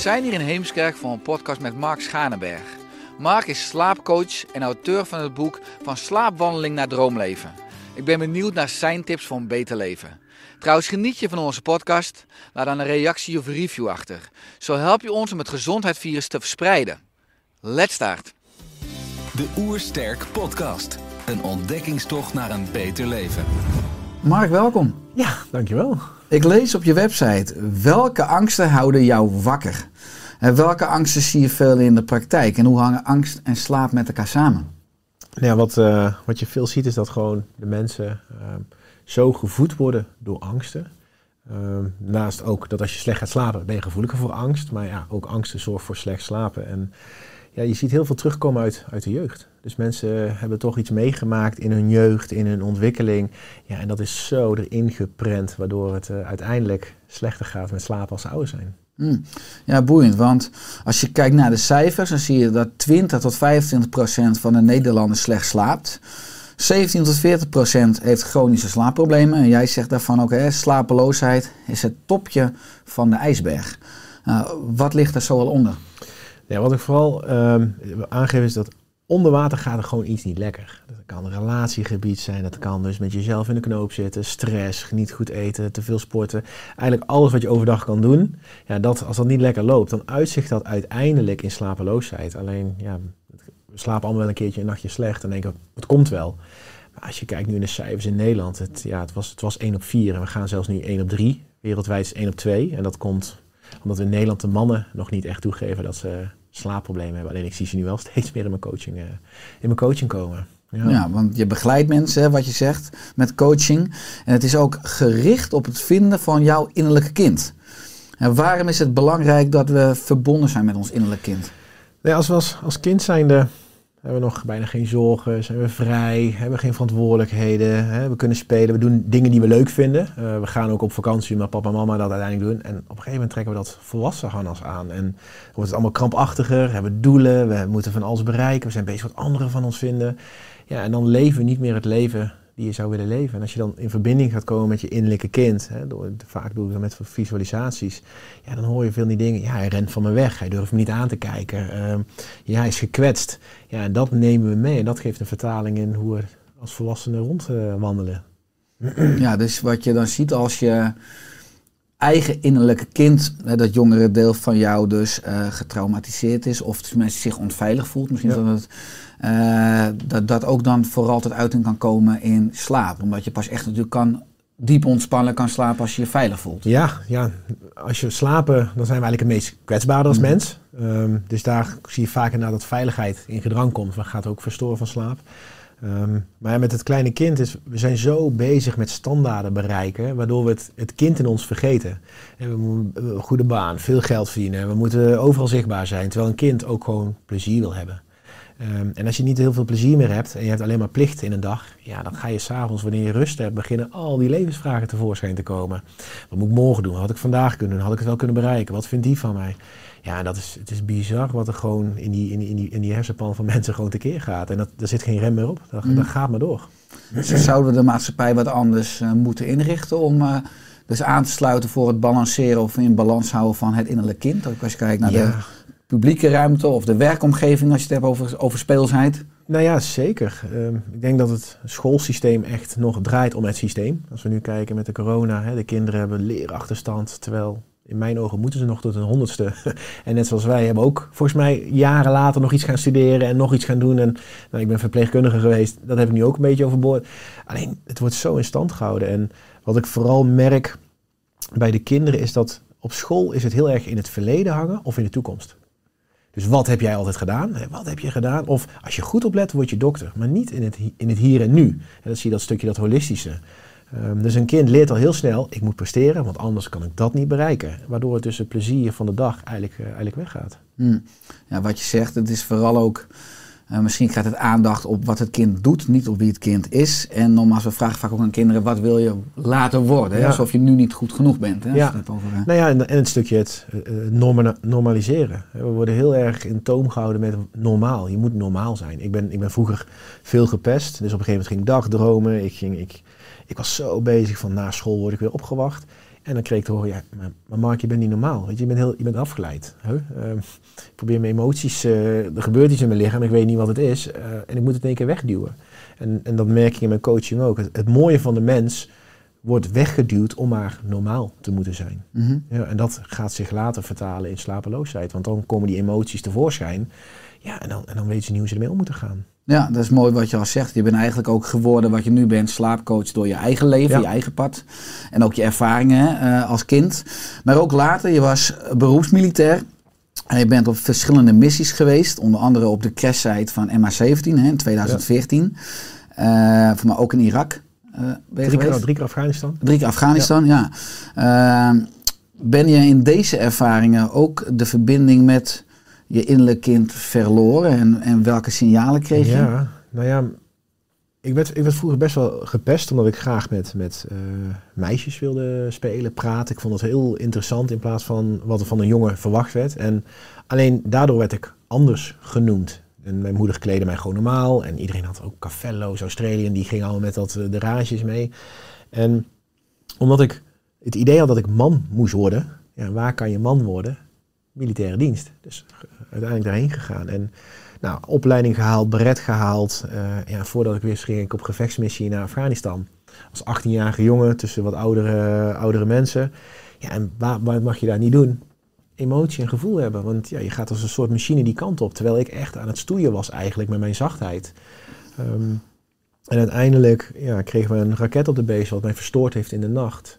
Zijn hier in Heemskerk voor een podcast met Mark Schanenberg. Mark is slaapcoach en auteur van het boek Van slaapwandeling naar droomleven. Ik ben benieuwd naar zijn tips voor een beter leven. Trouwens, geniet je van onze podcast? Laat dan een reactie of review achter. Zo help je ons om het gezondheidsvirus te verspreiden. Let's start! De Oersterk Podcast. Een ontdekkingstocht naar een beter leven. Mark, welkom. Ja, dankjewel. Ik lees op je website welke angsten houden jou wakker? En welke angsten zie je veel in de praktijk? En hoe hangen angst en slaap met elkaar samen? Nou wat, eh, wat je veel ziet is dat gewoon de mensen ehm, zo gevoed worden door angsten. Ehm, naast ook dat als je slecht gaat slapen, ben je gevoeliger voor angst. Maar ja, ook angsten zorgen voor slecht slapen. En ja, je ziet heel veel terugkomen uit, uit de jeugd. Dus mensen hebben toch iets meegemaakt in hun jeugd, in hun ontwikkeling. Ja, en dat is zo erin geprent, waardoor het eh, uiteindelijk slechter gaat met slapen als ze ouder zijn. Hmm. Ja, boeiend. Want als je kijkt naar de cijfers, dan zie je dat 20 tot 25 procent van de Nederlanders slecht slaapt. 17 tot 40 procent heeft chronische slaapproblemen. En jij zegt daarvan ook, hè, slapeloosheid is het topje van de ijsberg. Nou, wat ligt er zo al onder? Ja, wat ik vooral wil aangeven is dat onder water gaat er gewoon iets niet lekker. Dat kan een relatiegebied zijn, dat kan dus met jezelf in de knoop zitten, stress, niet goed eten, te veel sporten. Eigenlijk alles wat je overdag kan doen, ja, dat, als dat niet lekker loopt, dan uitzicht dat uiteindelijk in slapeloosheid. Alleen, ja, we slapen allemaal wel een keertje een nachtje slecht en denken, het komt wel. Maar als je kijkt nu naar de cijfers in Nederland, het, ja, het, was, het was 1 op 4 en we gaan zelfs nu 1 op 3. Wereldwijd is 1 op 2 en dat komt omdat we in Nederland de mannen nog niet echt toegeven dat ze slaapproblemen hebben. Alleen ik zie ze nu wel steeds meer in mijn coaching, eh, in mijn coaching komen. Ja. want je begeleidt mensen, wat je zegt, met coaching. En het is ook gericht op het vinden van jouw innerlijke kind. En waarom is het belangrijk dat we verbonden zijn met ons innerlijke kind? Nee, als we als, als kind zijnde hebben we nog bijna geen zorgen, zijn we vrij, hebben we geen verantwoordelijkheden, hè, we kunnen spelen, we doen dingen die we leuk vinden. Eh, we gaan ook op vakantie met papa en mama dat uiteindelijk doen. En op een gegeven moment trekken we dat volwassen harnas aan. En wordt het allemaal krampachtiger, hebben we doelen, we moeten van alles bereiken, we zijn bezig wat anderen van ons vinden. Ja, en dan leven we niet meer het leven die je zou willen leven. En als je dan in verbinding gaat komen met je innerlijke kind, hè, door, vaak doe ik dat met visualisaties, ja, dan hoor je veel die dingen. Ja, hij rent van me weg, hij durft me niet aan te kijken, ehm, ja, hij is gekwetst. Ja, en dat nemen we mee en dat geeft een vertaling in hoe we als volwassenen rondwandelen. Ja, dus wat je dan ziet als je eigen innerlijke kind, hè, dat jongere deel van jou dus eh, getraumatiseerd is of tenminste zich onveilig voelt, misschien Ja. dat het eh, dat dat ook dan vooral tot uiting kan komen in slaap. Omdat je pas echt natuurlijk kan diep ontspannen kan slapen als je je veilig voelt. Ja, ja, als je slapen, dan zijn we eigenlijk het meest kwetsbaar als mens. Ehm, dus daar zie je vaak inderdaad dat veiligheid in gedrang komt. Dat gaat ook verstoren van slaap. Ehm, maar met het kleine kind is, we zijn zo bezig met standaarden bereiken, waardoor we het, het kind in ons vergeten. En we moeten een goede baan, veel geld verdienen, we moeten overal zichtbaar zijn, terwijl een kind ook gewoon plezier wil hebben. Ehm, en als je niet heel veel plezier meer hebt en je hebt alleen maar plichten in een dag, ja, dan ga je s'avonds, wanneer je rust hebt, beginnen al die levensvragen tevoorschijn te komen. Wat moet ik morgen doen? Wat had ik vandaag kunnen doen? Had ik het wel kunnen bereiken? Wat vindt die van mij? Ja, dat is, het is bizar wat er gewoon in die, in die, in die, in die hersenpan van mensen gewoon tekeer gaat. En dat, daar zit geen rem meer op. Dat, dat gaat maar door. Dus zouden we de maatschappij wat anders eh, moeten inrichten om eh, dus aan te sluiten voor het balanceren of in balans houden van het innerlijke kind? Ook als je kijkt naar de. Publieke ruimte of de werkomgeving als je het hebt over, over speelsheid. Nou ja, zeker. Ehm, ik denk dat het schoolsysteem echt nog draait om het systeem. Als we nu kijken met de corona, hè, de kinderen hebben leerachterstand, terwijl in mijn ogen moeten ze nog tot een honderdste. en net zoals wij hebben ook volgens mij jaren later nog iets gaan studeren en nog iets gaan doen. En nou, ik ben verpleegkundige geweest, dat heb ik nu ook een beetje overboord. Alleen, het wordt zo in stand gehouden. En wat ik vooral merk bij de kinderen is dat op school is het heel erg in het verleden hangen of in de toekomst. Dus wat heb jij altijd gedaan? Wat heb je gedaan? Of als je goed oplet, word je dokter. Maar niet in het, in het hier en nu. Dat zie je dat stukje, dat holistische. Ehm, dus een kind leert al heel snel, ik moet presteren, want anders kan ik dat niet bereiken. Waardoor het dus het plezier van de dag eigenlijk, eh, eigenlijk weggaat. Hm. Ja, wat je zegt, het is vooral ook. Eh, misschien gaat het aandacht op wat het kind doet, niet op wie het kind is. En nogmaals, we vragen vaak ook aan kinderen: wat wil je later worden? Ja. Alsof je nu niet goed genoeg bent. Hè? Ja. het over, eh, Nou ja, en, en het stukje het norma- normaliseren. We worden heel erg in toom gehouden met normaal. Je moet normaal zijn. Ik ben, ik ben vroeger veel gepest. Dus op een gegeven moment ging ik dagdromen. Ik, ging, ik, ik was zo bezig van na school word ik weer opgewacht. En dan kreeg ik te horen, ja, maar, Mark, je bent niet normaal. Weet je, je bent, heel, je bent afgeleid. Ehm, ik probeer mijn emoties, eh, er gebeurt iets in mijn lichaam, ik weet niet wat het is. eh, en ik moet het in één keer wegduwen. En, en dat merk ik in mijn coaching ook. Het, het mooie van de mens wordt weggeduwd om maar normaal te moeten zijn. mhm. Ja, en dat gaat zich later vertalen in slapeloosheid. Want dan komen die emoties tevoorschijn. Ja, en dan, en dan weten ze niet hoe ze ermee om moeten gaan. Ja, dat is mooi wat je al zegt. Je bent eigenlijk ook geworden wat je nu bent, slaapcoach door je eigen leven, Ja. je eigen pad. En ook je ervaringen eh, als kind. Maar ook later, je was beroepsmilitair. En je bent op verschillende missies geweest. Onder andere op de crashsite van MH17 hè, in 2014. Eh, voor mij ook in Irak eh, ben je Drie keer, drie keer Afghanistan. Drie keer Afghanistan, ja. Eh, ben je in deze ervaringen ook de verbinding met je innerlijk kind verloren? En, en welke signalen kreeg je? Ja, nou ja, ik werd, ik werd vroeger best wel gepest omdat ik graag met, met eh, meisjes wilde spelen, praten. Ik vond het heel interessant in plaats van wat er van een jongen verwacht werd. En alleen daardoor werd ik anders genoemd. En mijn moeder kleedde mij gewoon normaal. En iedereen had ook Cafello's, Australië. Die gingen allemaal met dat, eh, de rages mee. En omdat ik het idee had dat ik man moest worden. Ja, waar kan je man worden? Militaire dienst. Dus eh, uiteindelijk daarheen gegaan. En nou, opleiding gehaald, beret gehaald. Eh, ja, voordat ik wist ging ik op gevechtsmissie naar Afghanistan. Als 18-jarige jongen tussen wat oudere, oudere mensen. Ja, en wat mag je daar niet doen? Emotie en gevoel hebben. Want ja, je gaat als een soort machine die kant op. Terwijl ik echt aan het stoeien was eigenlijk met mijn zachtheid. Ehm, en uiteindelijk ja, kregen we een raket op de beest wat mij verstoord heeft in de nacht.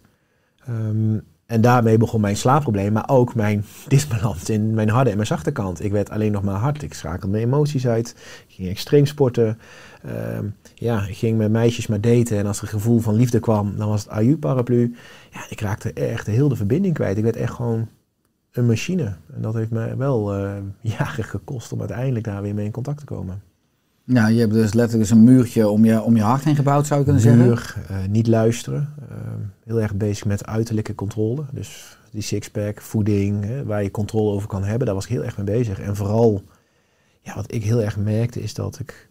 Ehm, en daarmee begon mijn slaapprobleem, maar ook mijn disbalans in mijn harde en mijn zachte kant. Ik werd alleen nog maar hard. Ik schakelde mijn emoties uit. Ik ging extreem sporten. Ehm, ja, ik ging met meisjes maar daten. En als er een gevoel van liefde kwam, dan was het AU-paraplu. Ja, ik raakte echt heel de verbinding kwijt. Ik werd echt gewoon een machine. En dat heeft mij wel eh, jaren gekost om uiteindelijk daar weer mee in contact te komen. Ja, je hebt dus letterlijk eens een muurtje om je, om je hart heen gebouwd, zou je kunnen zeggen. Muur, eh, niet luisteren. eh, heel erg bezig met uiterlijke controle. Dus die sixpack, voeding, hè, waar je controle over kan hebben. Daar was ik heel erg mee bezig. En vooral, ja, wat ik heel erg merkte is dat ik...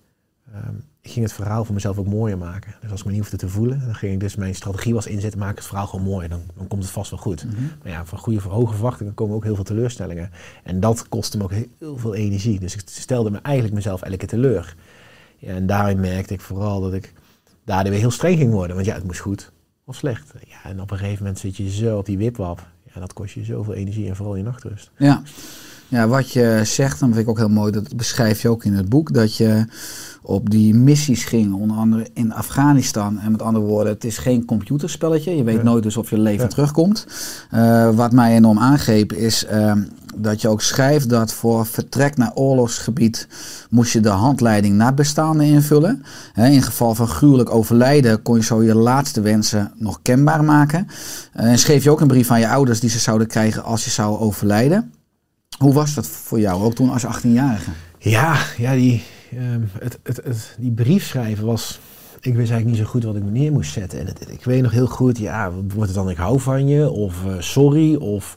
ehm, ik ging het verhaal voor mezelf ook mooier maken. Dus als ik me niet hoefde te voelen, dan ging ik dus mijn strategie was inzetten, maak het verhaal gewoon mooi. Dan, dan komt het vast wel goed. Mhm. Maar ja, van goede voor hoge verwachtingen komen ook heel veel teleurstellingen. En dat kostte me ook heel veel energie. Dus ik stelde me eigenlijk mezelf elke keer teleur. Ja, en daarin merkte ik vooral dat ik daardoor weer heel streng ging worden. Want ja, het moest goed of slecht. Ja, en op een gegeven moment zit je zo op die wipwap. Ja, dat kost je zoveel energie en vooral je nachtrust. Ja. Ja, wat je zegt, dan vind ik ook heel mooi, dat beschrijf je ook in het boek, dat je op die missies ging, onder andere in Afghanistan. En met andere woorden, het is geen computerspelletje. Je weet Ja. nooit dus of je leven Ja. terugkomt. Eh, wat mij enorm aangreep is eh, dat je ook schrijft dat voor vertrek naar oorlogsgebied moest je de handleiding naar bestaanden invullen. In geval van gruwelijk overlijden kon je zo je laatste wensen nog kenbaar maken. Eh, en schreef je ook een brief aan je ouders die ze zouden krijgen als je zou overlijden. Hoe was dat voor jou, ook toen als 18-jarige? Ja, ja die, ehm, het, het, het, die brief schrijven was... Ik wist eigenlijk niet zo goed wat ik me neer moest zetten. En het, ik weet nog heel goed, ja, wordt het dan ik hou van je? Of eh, sorry? Of,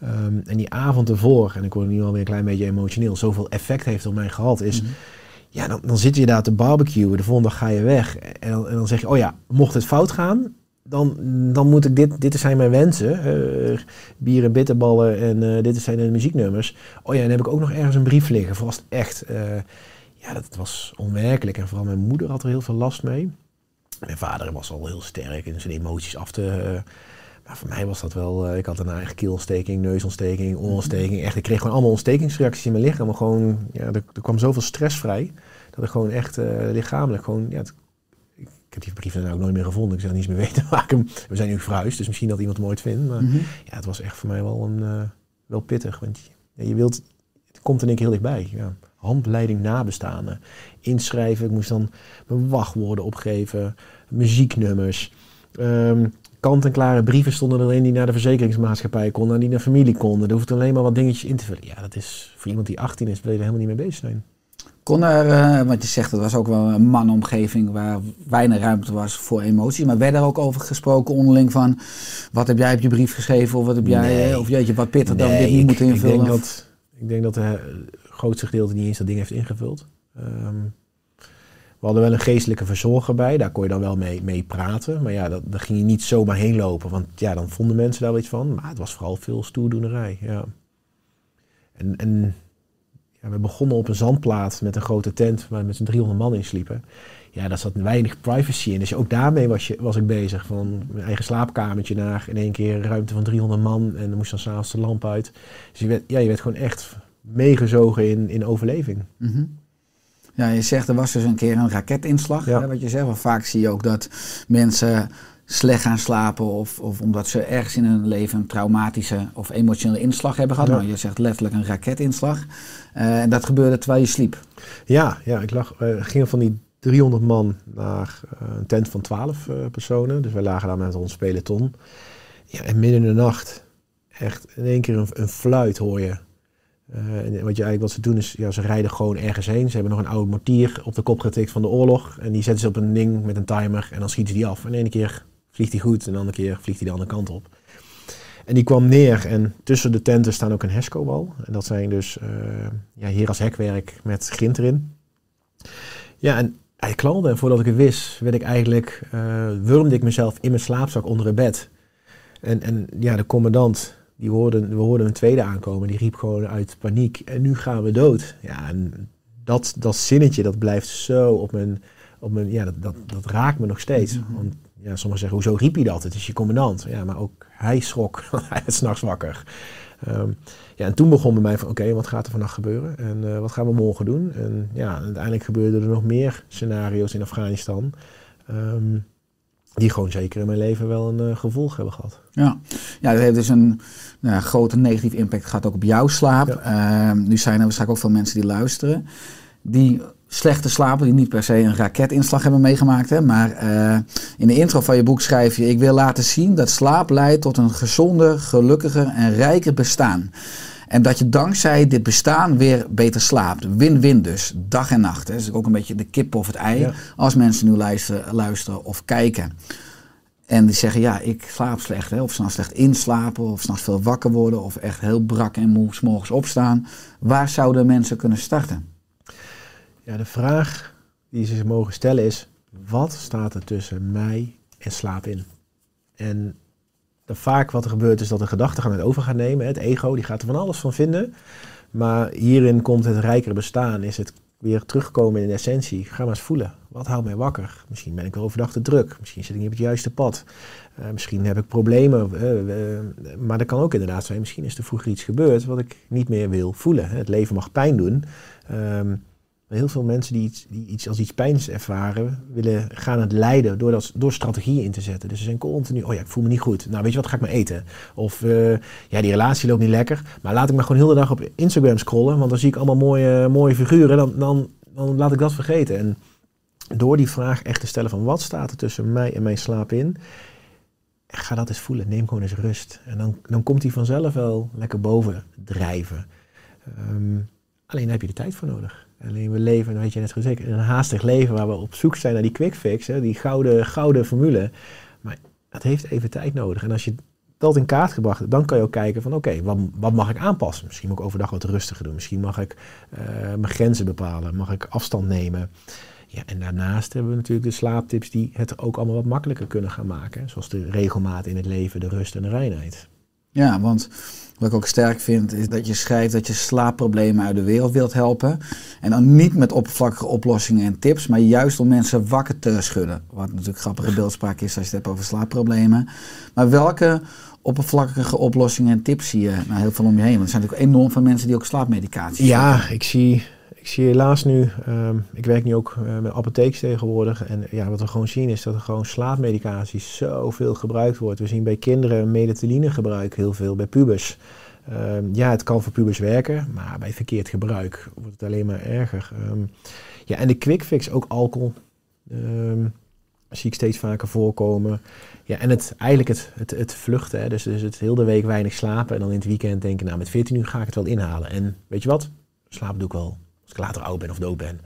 ehm, en die avond ervoor, en ik word nu alweer een klein beetje emotioneel... zoveel effect heeft op mij gehad, is... Ja, dan, dan zit je daar te barbecuen, de volgende dag ga je weg. En dan, en dan zeg je, oh ja, mocht het fout gaan, dan, dan moet ik dit, dit zijn mijn wensen. eh, bier en bitterballen en eh, dit zijn de muzieknummers. Oh ja, en heb ik ook nog ergens een brief liggen, voor als het echt... eh, ja, dat was onwerkelijk. En vooral mijn moeder had er heel veel last mee. Mijn vader was al heel sterk in zijn emoties af te... Maar voor mij was dat wel, ik had een eigen keelontsteking, neusontsteking, oorontsteking. Echt, ik kreeg gewoon allemaal ontstekingsreacties in mijn lichaam. Maar gewoon, ja, er, kwam zoveel stress vrij. Dat ik gewoon echt lichamelijk gewoon, ja, heb die brief dan ook nooit meer gevonden. Ik zou niet eens meer weten waar ik hem, we zijn nu verhuisd, dus misschien dat iemand hem ooit vindt. Maar Mhm. ja, het was echt voor mij wel, een, eh, wel pittig. Want je, je wilt, het komt in één keer heel dichtbij. Ja. Handleiding nabestaanden, inschrijven. Ik moest dan mijn wachtwoorden opgeven, muzieknummers. Ehm kant-en-klare brieven stonden erin die naar de verzekeringsmaatschappij konden en die naar familie konden. Er hoeft alleen maar wat dingetjes in te vullen. Ja, dat is voor iemand die 18 is, wil je er helemaal niet mee bezig zijn. Kon er, eh, want je zegt het was ook wel een mannenomgeving waar weinig ruimte was voor emoties. Maar werd er ook over gesproken onderling van wat heb jij op je brief geschreven of wat heb jij, Nee. eh, of jeetje wat pittig dat we Nee, dit niet ik- moeten Ik invullen. denk of- dat, ik denk dat de eh, grootste gedeelte niet eens dat ding heeft ingevuld. Ehm, we hadden wel een geestelijke verzorger bij, daar kon je dan wel mee, mee praten. Maar ja, dat, daar ging je niet zomaar heen lopen, want ja, dan vonden mensen daar wel iets van. Maar het was vooral veel stoerdoenerij, ja. En, en we begonnen op een zandplaat met een grote tent waar we met z'n 300 man in sliepen. Ja, daar zat weinig privacy in. Dus ook daarmee was, je, was ik bezig. Van mijn eigen slaapkamertje naar in één keer ruimte van 300 man. En dan moest dan s'avonds de lamp uit. Dus je werd, ja, je werd gewoon echt meegezogen in, in overleving. Mhm. Ja, je zegt er was dus een keer een raketinslag. Ja. Hè, wat je zegt, want vaak zie je ook dat mensen slecht gaan slapen of, of omdat ze ergens in hun leven een traumatische of emotionele inslag hebben gehad. Ja. Nou, je zegt letterlijk een raketinslag. Eh, en dat gebeurde terwijl je sliep. Ja, ja ik lag, we gingen van die 300 man naar eh, een tent van 12 eh, personen. Dus wij lagen daar met ons peloton. Ja, en midden in de nacht, echt in één keer een, een fluit hoor je. Eh, en wat, je eigenlijk, wat ze doen is, ja, ze rijden gewoon ergens heen. Ze hebben nog een oude mortier op de kop getikt van de oorlog. En die zetten ze op een ding met een timer en dan schieten ze die af. En de ene keer vliegt hij goed en de andere keer vliegt hij de andere kant op. En die kwam neer en tussen de tenten staan ook een HESCO-wal. En dat zijn dus eh ja, hier als hekwerk met grind erin. Ja, en hij knalde en voordat ik het wist, werd ik eigenlijk, eh wurmde ik mezelf in mijn slaapzak onder het bed. En, en ja, de commandant, die hoorde, we hoorden een tweede aankomen, die riep gewoon uit paniek, en nu gaan we dood. Ja, en dat, dat zinnetje, dat blijft zo op mijn, op mijn ja, dat, dat, dat raakt me nog steeds. Want ja, sommigen zeggen, hoezo riep hij dat? Het is je commandant. Ja, maar ook hij schrok, hij werd s'nachts wakker. Ehm, ja, en toen begon bij mij van, oké, wat gaat er vannacht gebeuren? En eh, wat gaan we morgen doen? En ja, uiteindelijk gebeurden er nog meer scenario's in Afghanistan. ehm, die gewoon zeker in mijn leven wel een eh, gevolg hebben gehad. Ja, ja dat heeft dus een nou, grote negatieve impact gehad ook op jouw slaap. Ehm, nu zijn er waarschijnlijk ook veel mensen die luisteren. Die slechte slapen, die niet per se een raketinslag hebben meegemaakt. Hè, maar eh, in de intro van je boek schrijf je... Ik wil laten zien dat slaap leidt tot een gezonder, gelukkiger en rijker bestaan. En dat je dankzij dit bestaan weer beter slaapt. Win-win dus, dag en nacht. Hè. Dat is ook een beetje de kip of het ei. Ja. Als mensen nu luisteren, luisteren of kijken. En die zeggen, ja, ik slaap slecht. Hè? Of s'nachts slecht inslapen, of s'nachts veel wakker worden, of echt heel brak en moe 's morgens opstaan. Waar zouden mensen kunnen starten? Ja, de vraag die ze zich mogen stellen is: wat staat er tussen mij en slaap in? En vaak wat er gebeurt is dat de gedachten gaan het over gaan nemen. Het ego die gaat er van alles van vinden. Maar hierin komt het rijkere bestaan. Is het weer terugkomen in de essentie. Ga maar eens voelen. Wat houdt mij wakker? Misschien ben ik wel overdag te druk. Misschien zit ik niet op het juiste pad. Eh, misschien heb ik problemen. eh, eh, maar dat kan ook inderdaad zijn. Misschien is er vroeger iets gebeurd wat ik niet meer wil voelen. Het leven mag pijn doen. Ehm, heel veel mensen die iets, die iets als iets pijns ervaren, willen gaan het leiden door, dat, door strategieën in te zetten. Dus ze zijn continu, oh ja, ik voel me niet goed. Nou, weet je wat, ga ik maar eten. Of, eh, ja, die relatie loopt niet lekker. Maar laat ik maar gewoon heel de dag op Instagram scrollen, want dan zie ik allemaal mooie, mooie figuren. Dan, dan, dan laat ik dat vergeten. En door die vraag echt te stellen van, wat staat er tussen mij en mijn slaap in? Ga dat eens voelen. Neem gewoon eens rust. En dan, dan komt hij vanzelf wel lekker boven drijven. Ehm, alleen daar heb je de tijd voor nodig. Alleen we leven, dat weet je net gezegd, een haastig leven waar we op zoek zijn naar die quick fix, hè, die gouden, gouden formule. Maar het heeft even tijd nodig. En als je dat in kaart gebracht hebt, dan kan je ook kijken van oké, wat, wat mag ik aanpassen? Misschien moet ik overdag wat rustiger doen. Misschien mag ik eh, mijn grenzen bepalen. Mag ik afstand nemen? Ja, en daarnaast hebben we natuurlijk de slaaptips die het ook allemaal wat makkelijker kunnen gaan maken. Zoals de regelmaat in het leven, de rust en de reinheid. Ja, want wat ik ook sterk vind, is dat je schrijft dat je slaapproblemen uit de wereld wilt helpen. En dan niet met oppervlakkige oplossingen en tips, maar juist om mensen wakker te schudden. Wat natuurlijk grappige beeldspraak is als je het hebt over slaapproblemen. Maar welke oppervlakkige oplossingen en tips zie je nou heel veel om je heen? Want er zijn natuurlijk enorm veel mensen die ook slaapmedicatie Ja, ik zie, ik zie helaas nu, ehm, ik werk nu ook eh, met apotheeks tegenwoordig. En ja, wat we gewoon zien is dat er gewoon slaapmedicatie zoveel gebruikt wordt. We zien bij kinderen melatoline gebruik heel veel, bij pubers. Ehm, ja, het kan voor pubers werken, maar bij verkeerd gebruik wordt het alleen maar erger. Ehm, ja, en de quick fix, ook alcohol, zie ik steeds vaker voorkomen. Ja, en het, eigenlijk het, het, het vluchten, hè, dus, dus het heel de week weinig slapen en dan in het weekend denken, nou met 14 uur ga ik het wel inhalen. En weet je wat, slapen doe ik wel ik later oud ben of dood ben.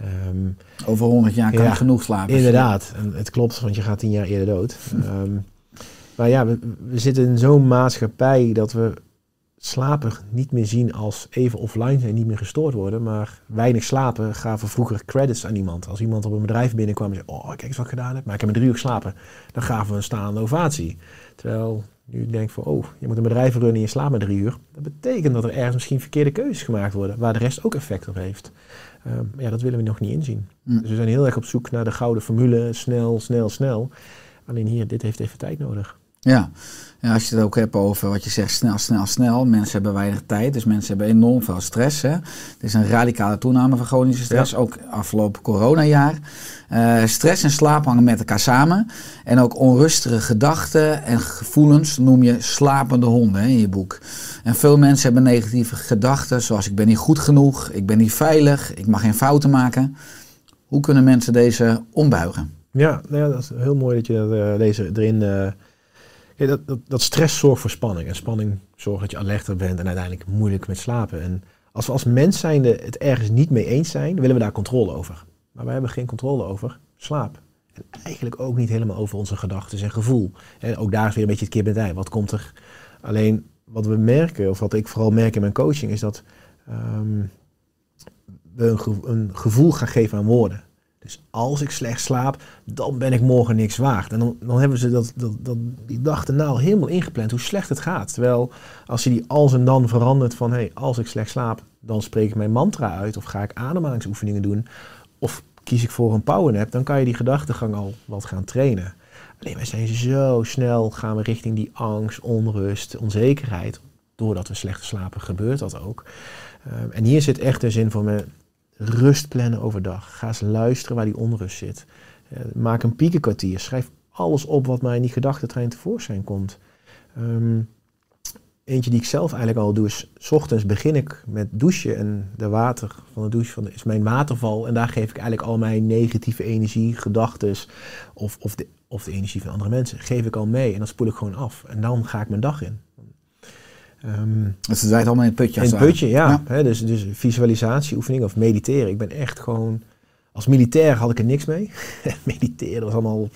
Ehm, Over 100 jaar kan Ja, je genoeg slapen. Inderdaad, en het klopt, want je gaat tien jaar eerder dood. Ehm, maar ja, we, we zitten in zo'n maatschappij dat we slapen niet meer zien als even offline zijn, niet meer gestoord worden. Maar weinig slapen gaven vroeger credits aan iemand. Als iemand op een bedrijf binnenkwam en zei, oh kijk eens wat ik gedaan heb, maar ik heb maar drie uur geslapen. Dan gaven we een staande ovatie. Terwijl nu denk ik van, oh, je moet een bedrijf runnen en je slaapt maar drie uur. Dat betekent dat er ergens misschien verkeerde keuzes gemaakt worden, waar de rest ook effect op heeft. Ehm, maar ja, dat willen we nog niet inzien. Hm. Dus we zijn heel erg op zoek naar de gouden formule, snel, snel, snel. Alleen hier, dit heeft even tijd nodig. Ja. ja, als je het ook hebt over wat je zegt, snel, snel, snel. Mensen hebben weinig tijd, dus mensen hebben enorm veel stress. Hè. Er is een radicale toename van chronische stress, ook afgelopen coronajaar. Eh, stress en slaap hangen met elkaar samen. En ook onrustige gedachten en gevoelens noem je slapende honden hè, in je boek. En veel mensen hebben negatieve gedachten, zoals ik ben niet goed genoeg, ik ben niet veilig, ik mag geen fouten maken. Hoe kunnen mensen deze ombuigen? Ja, nou ja, dat is heel mooi dat je eh, deze erin... kijk, dat, dat, stress zorgt voor spanning. En spanning zorgt dat je alerter bent en uiteindelijk moeilijk met slapen. En als we als mens zijnde het ergens niet mee eens zijn, willen we daar controle over. Maar wij hebben geen controle over slaap. En eigenlijk ook niet helemaal over onze gedachten en gevoel. En ook daar is weer een beetje het kip en ei. Wat komt er? Alleen wat we merken, of wat ik vooral merk in mijn coaching, is dat ehm, we een, een gevoel gaan geven aan woorden. Dus als ik slecht slaap, dan ben ik morgen niks waard. En dan, dan hebben ze dat, dat, dat, die dag daarna al helemaal ingepland hoe slecht het gaat. Terwijl als je die als en dan verandert van hey, als ik slecht slaap, dan spreek ik mijn mantra uit of ga ik ademhalingsoefeningen doen of kies ik voor een powernap, dan kan je die gedachtegang al wat gaan trainen. Alleen wij zijn zo snel, gaan we richting die angst, onrust, onzekerheid. Doordat we slecht slapen gebeurt dat ook. Ehm, en hier zit echt de zin voor me, rust plannen overdag. Ga eens luisteren waar die onrust zit. Eh, maak een piekenkwartier. Schrijf alles op wat maar in die gedachtentrein tevoorschijn komt. Ehm, eentje die ik zelf eigenlijk al doe is, s ochtends begin ik met douchen en de water van de douche van is mijn waterval. En daar geef ik eigenlijk al mijn negatieve energie, gedachten of, of, de, of de energie van andere mensen, geef ik al mee. En dan spoel ik gewoon af. En dan ga ik mijn dag in. Ehm, Het verdwijnt allemaal in het putje. in het putje, ja. Dus, dus visualisatieoefening of mediteren. Ik ben echt gewoon... Als militair had ik er niks mee. mediteren was allemaal...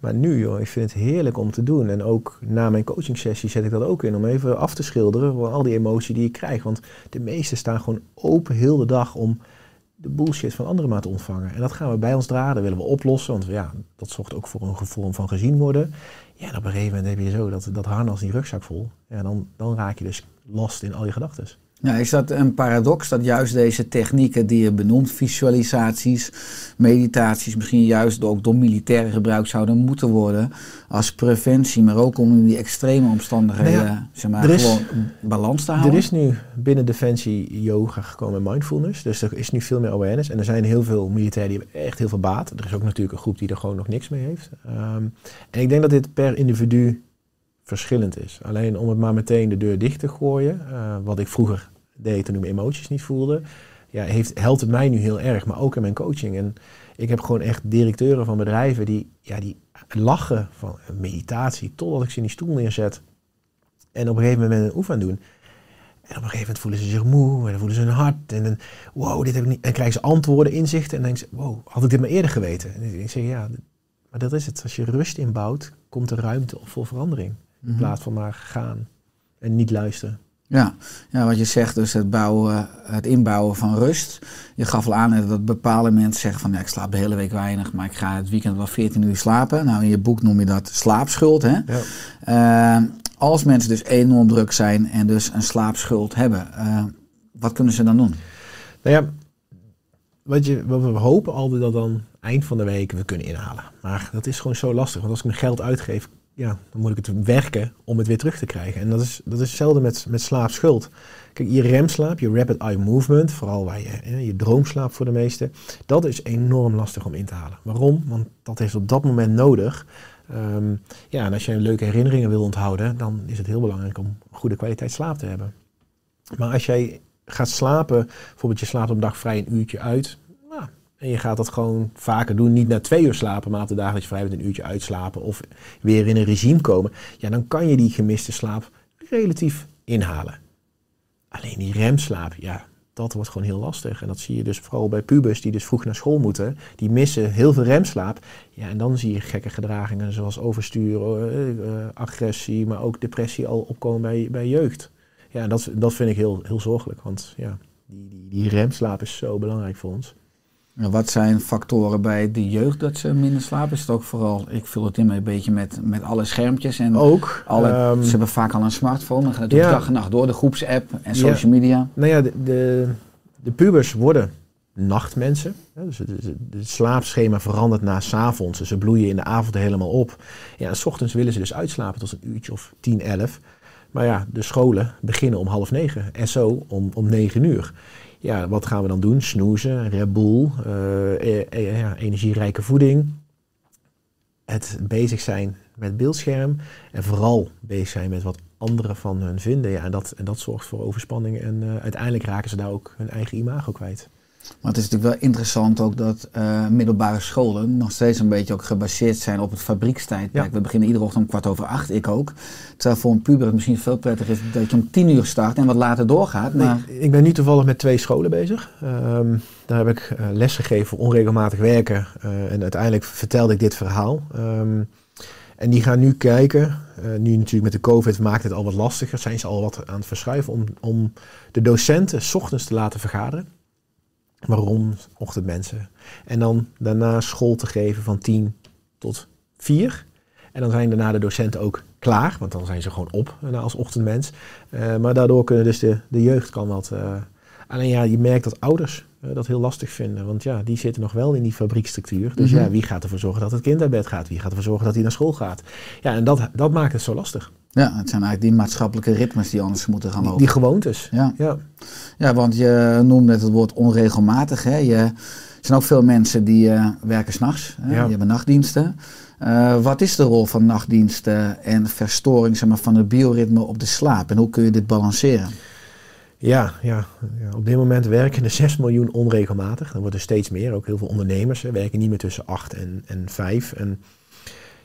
Maar nu, joh, ik vind het heerlijk om te doen. En ook na mijn coaching sessie zet ik dat ook in. Om even af te schilderen van al die emotie die ik krijg. Want de meesten staan gewoon open heel de dag om de bullshit van anderen maar te ontvangen. En dat gaan we bij ons draden, willen we oplossen. Want ja, dat zorgt ook voor een vorm van gezien worden. Ja, en op een gegeven moment heb je zo dat, dat harnas in die rugzak vol. Ja, dan, dan raak je dus lost in al je gedachten. Ja, is dat een paradox dat juist deze technieken die je benoemt, visualisaties, meditaties, misschien juist ook door militairen gebruikt zouden moeten worden als preventie, maar ook om in die extreme omstandigheden Nou ja, zeg maar, is- gewoon balans te houden? Er is nu binnen Defensie yoga gekomen en mindfulness. Dus er is nu veel meer awareness. En er zijn heel veel militairen die hebben echt heel veel baat. Er is ook natuurlijk een groep die er gewoon nog niks mee heeft. Ehm, en ik denk dat dit per individu verschillend is. Alleen om het maar meteen de deur dicht te gooien, eh, wat ik vroeger deed toen ik mijn emoties niet voelde, ja, heeft, helpt het mij nu heel erg, maar ook in mijn coaching. En ik heb gewoon echt directeuren van bedrijven die, ja, die lachen van meditatie totdat ik ze in die stoel neerzet. En op een gegeven moment een oefen doen. En op een gegeven moment voelen ze zich moe en dan voelen ze hun hart. En dan, wow, dit heb ik niet. En krijgen ze antwoorden, inzichten. En dan denken ze, wow, had ik dit maar eerder geweten? En ik zeg, ja, maar dat is het. Als je rust inbouwt, komt er ruimte voor verandering. In Mhm. plaats van maar gaan en niet luisteren. Ja, ja, wat je zegt, dus het, bouwen, het inbouwen van rust. Je gaf al aan dat bepaalde mensen zeggen van ja, ik slaap de hele week weinig, maar ik ga het weekend wel 14 uur slapen. Nou, in je boek noem je dat slaapschuld. Hè? Ja. Eh, Als mensen dus enorm druk zijn en dus een slaapschuld hebben, eh, wat kunnen ze dan doen? Nou ja, wat, je, wat we hopen altijd dat dan eind van de week we kunnen inhalen. Maar dat is gewoon zo lastig. Want als ik mijn geld uitgeef, ja, dan moet ik het werken om het weer terug te krijgen. En dat is, dat is hetzelfde met, met slaapschuld. Kijk, je remslaap, je rapid eye movement, vooral waar je, je droomslaap voor de meeste, dat is enorm lastig om in te halen. Waarom? Want dat heeft op dat moment nodig. Ehm, ja, en als je leuke herinneringen wil onthouden, dan is het heel belangrijk om goede kwaliteit slaap te hebben. Maar als jij gaat slapen, bijvoorbeeld je slaapt op dag vrij een uurtje uit, en je gaat dat gewoon vaker doen, niet na twee uur slapen, maar op de dagen dat een uurtje uitslapen of weer in een regime komen, ja, dan kan je die gemiste slaap relatief inhalen. Alleen die remslaap, ja, dat wordt gewoon heel lastig. En dat zie je dus vooral bij pubers die dus vroeg naar school moeten. Die missen heel veel remslaap. Ja, en dan zie je gekke gedragingen zoals overstuur, eh, eh, agressie, maar ook depressie al opkomen bij, bij jeugd. Ja, dat, dat vind ik heel, heel zorgelijk. Want ja, die, die, die remslaap is zo belangrijk voor ons. Ja, Wat zijn factoren bij de jeugd dat ze minder slapen? Is het ook vooral, ik vul het in een beetje met, met alle schermpjes en Ook. alle, ehm, ze hebben vaak al een smartphone, dan gaat het ja. dag en nacht door, de groepsapp en Ja. social media. Nou ja, de, de, de pubers worden nachtmensen. Dus het, slaapschema verandert na 's avonds. Dus ze bloeien in de avond helemaal op. Ja, en s ochtends willen ze dus uitslapen tot een uurtje of 10, 11. Maar ja, de scholen beginnen om half negen. En zo om, om negen uur. Ja, wat gaan we dan doen? Snoezen, Red Bull, eh, eh, eh, energierijke voeding. Het bezig zijn met beeldscherm. En vooral bezig zijn met wat anderen van hun vinden. Ja, en, dat, en dat zorgt voor overspanning. En uiteindelijk raken ze daar ook hun eigen imago kwijt. Maar het is natuurlijk wel interessant ook dat eh, middelbare scholen nog steeds een beetje ook gebaseerd zijn op het fabriekstijdperk. Ja. We beginnen iedere ochtend om kwart over acht, ik ook. Terwijl voor een puber het misschien veel prettiger is dat je om tien uur start en wat later doorgaat. Maar Nee, ik ben nu toevallig met twee scholen bezig. Ehm, daar heb ik uh, les gegeven voor onregelmatig werken. eh, en uiteindelijk vertelde ik dit verhaal. Ehm, en die gaan nu kijken. nu natuurlijk met de COVID maakt het al wat lastiger. Zijn ze al wat aan het verschuiven om, om de docenten 's ochtends te laten vergaderen. Waarom ochtendmensen? En dan daarna school te geven van 10 tot 4. En dan zijn daarna de docenten ook klaar, want dan zijn ze gewoon op eh, als ochtendmens. Eh, maar daardoor kunnen dus de, de jeugd kan wat. eh, alleen ja, je merkt dat ouders dat heel lastig vinden. Want ja, die zitten nog wel in die fabriekstructuur. Dus Mhm. ja, wie gaat ervoor zorgen dat het kind naar bed gaat? Wie gaat ervoor zorgen dat hij naar school gaat? Ja, en dat, dat maakt het zo lastig. Ja, het zijn eigenlijk die maatschappelijke ritmes die anders moeten gaan lopen. die gewoontes. Ja. Ja. Ja, want je noemde net het woord onregelmatig. Hè? Je, er zijn ook veel mensen die eh, werken s'nachts. Ja. Die hebben nachtdiensten. Eh, wat is de rol van nachtdiensten en verstoring zeg maar, van het bioritme op de slaap? En hoe kun je dit balanceren? Ja, ja, ja, op dit moment werken er 6 miljoen onregelmatig. Dan wordt er steeds meer. Ook heel veel ondernemers hè, werken niet meer tussen 8 en, en 5. En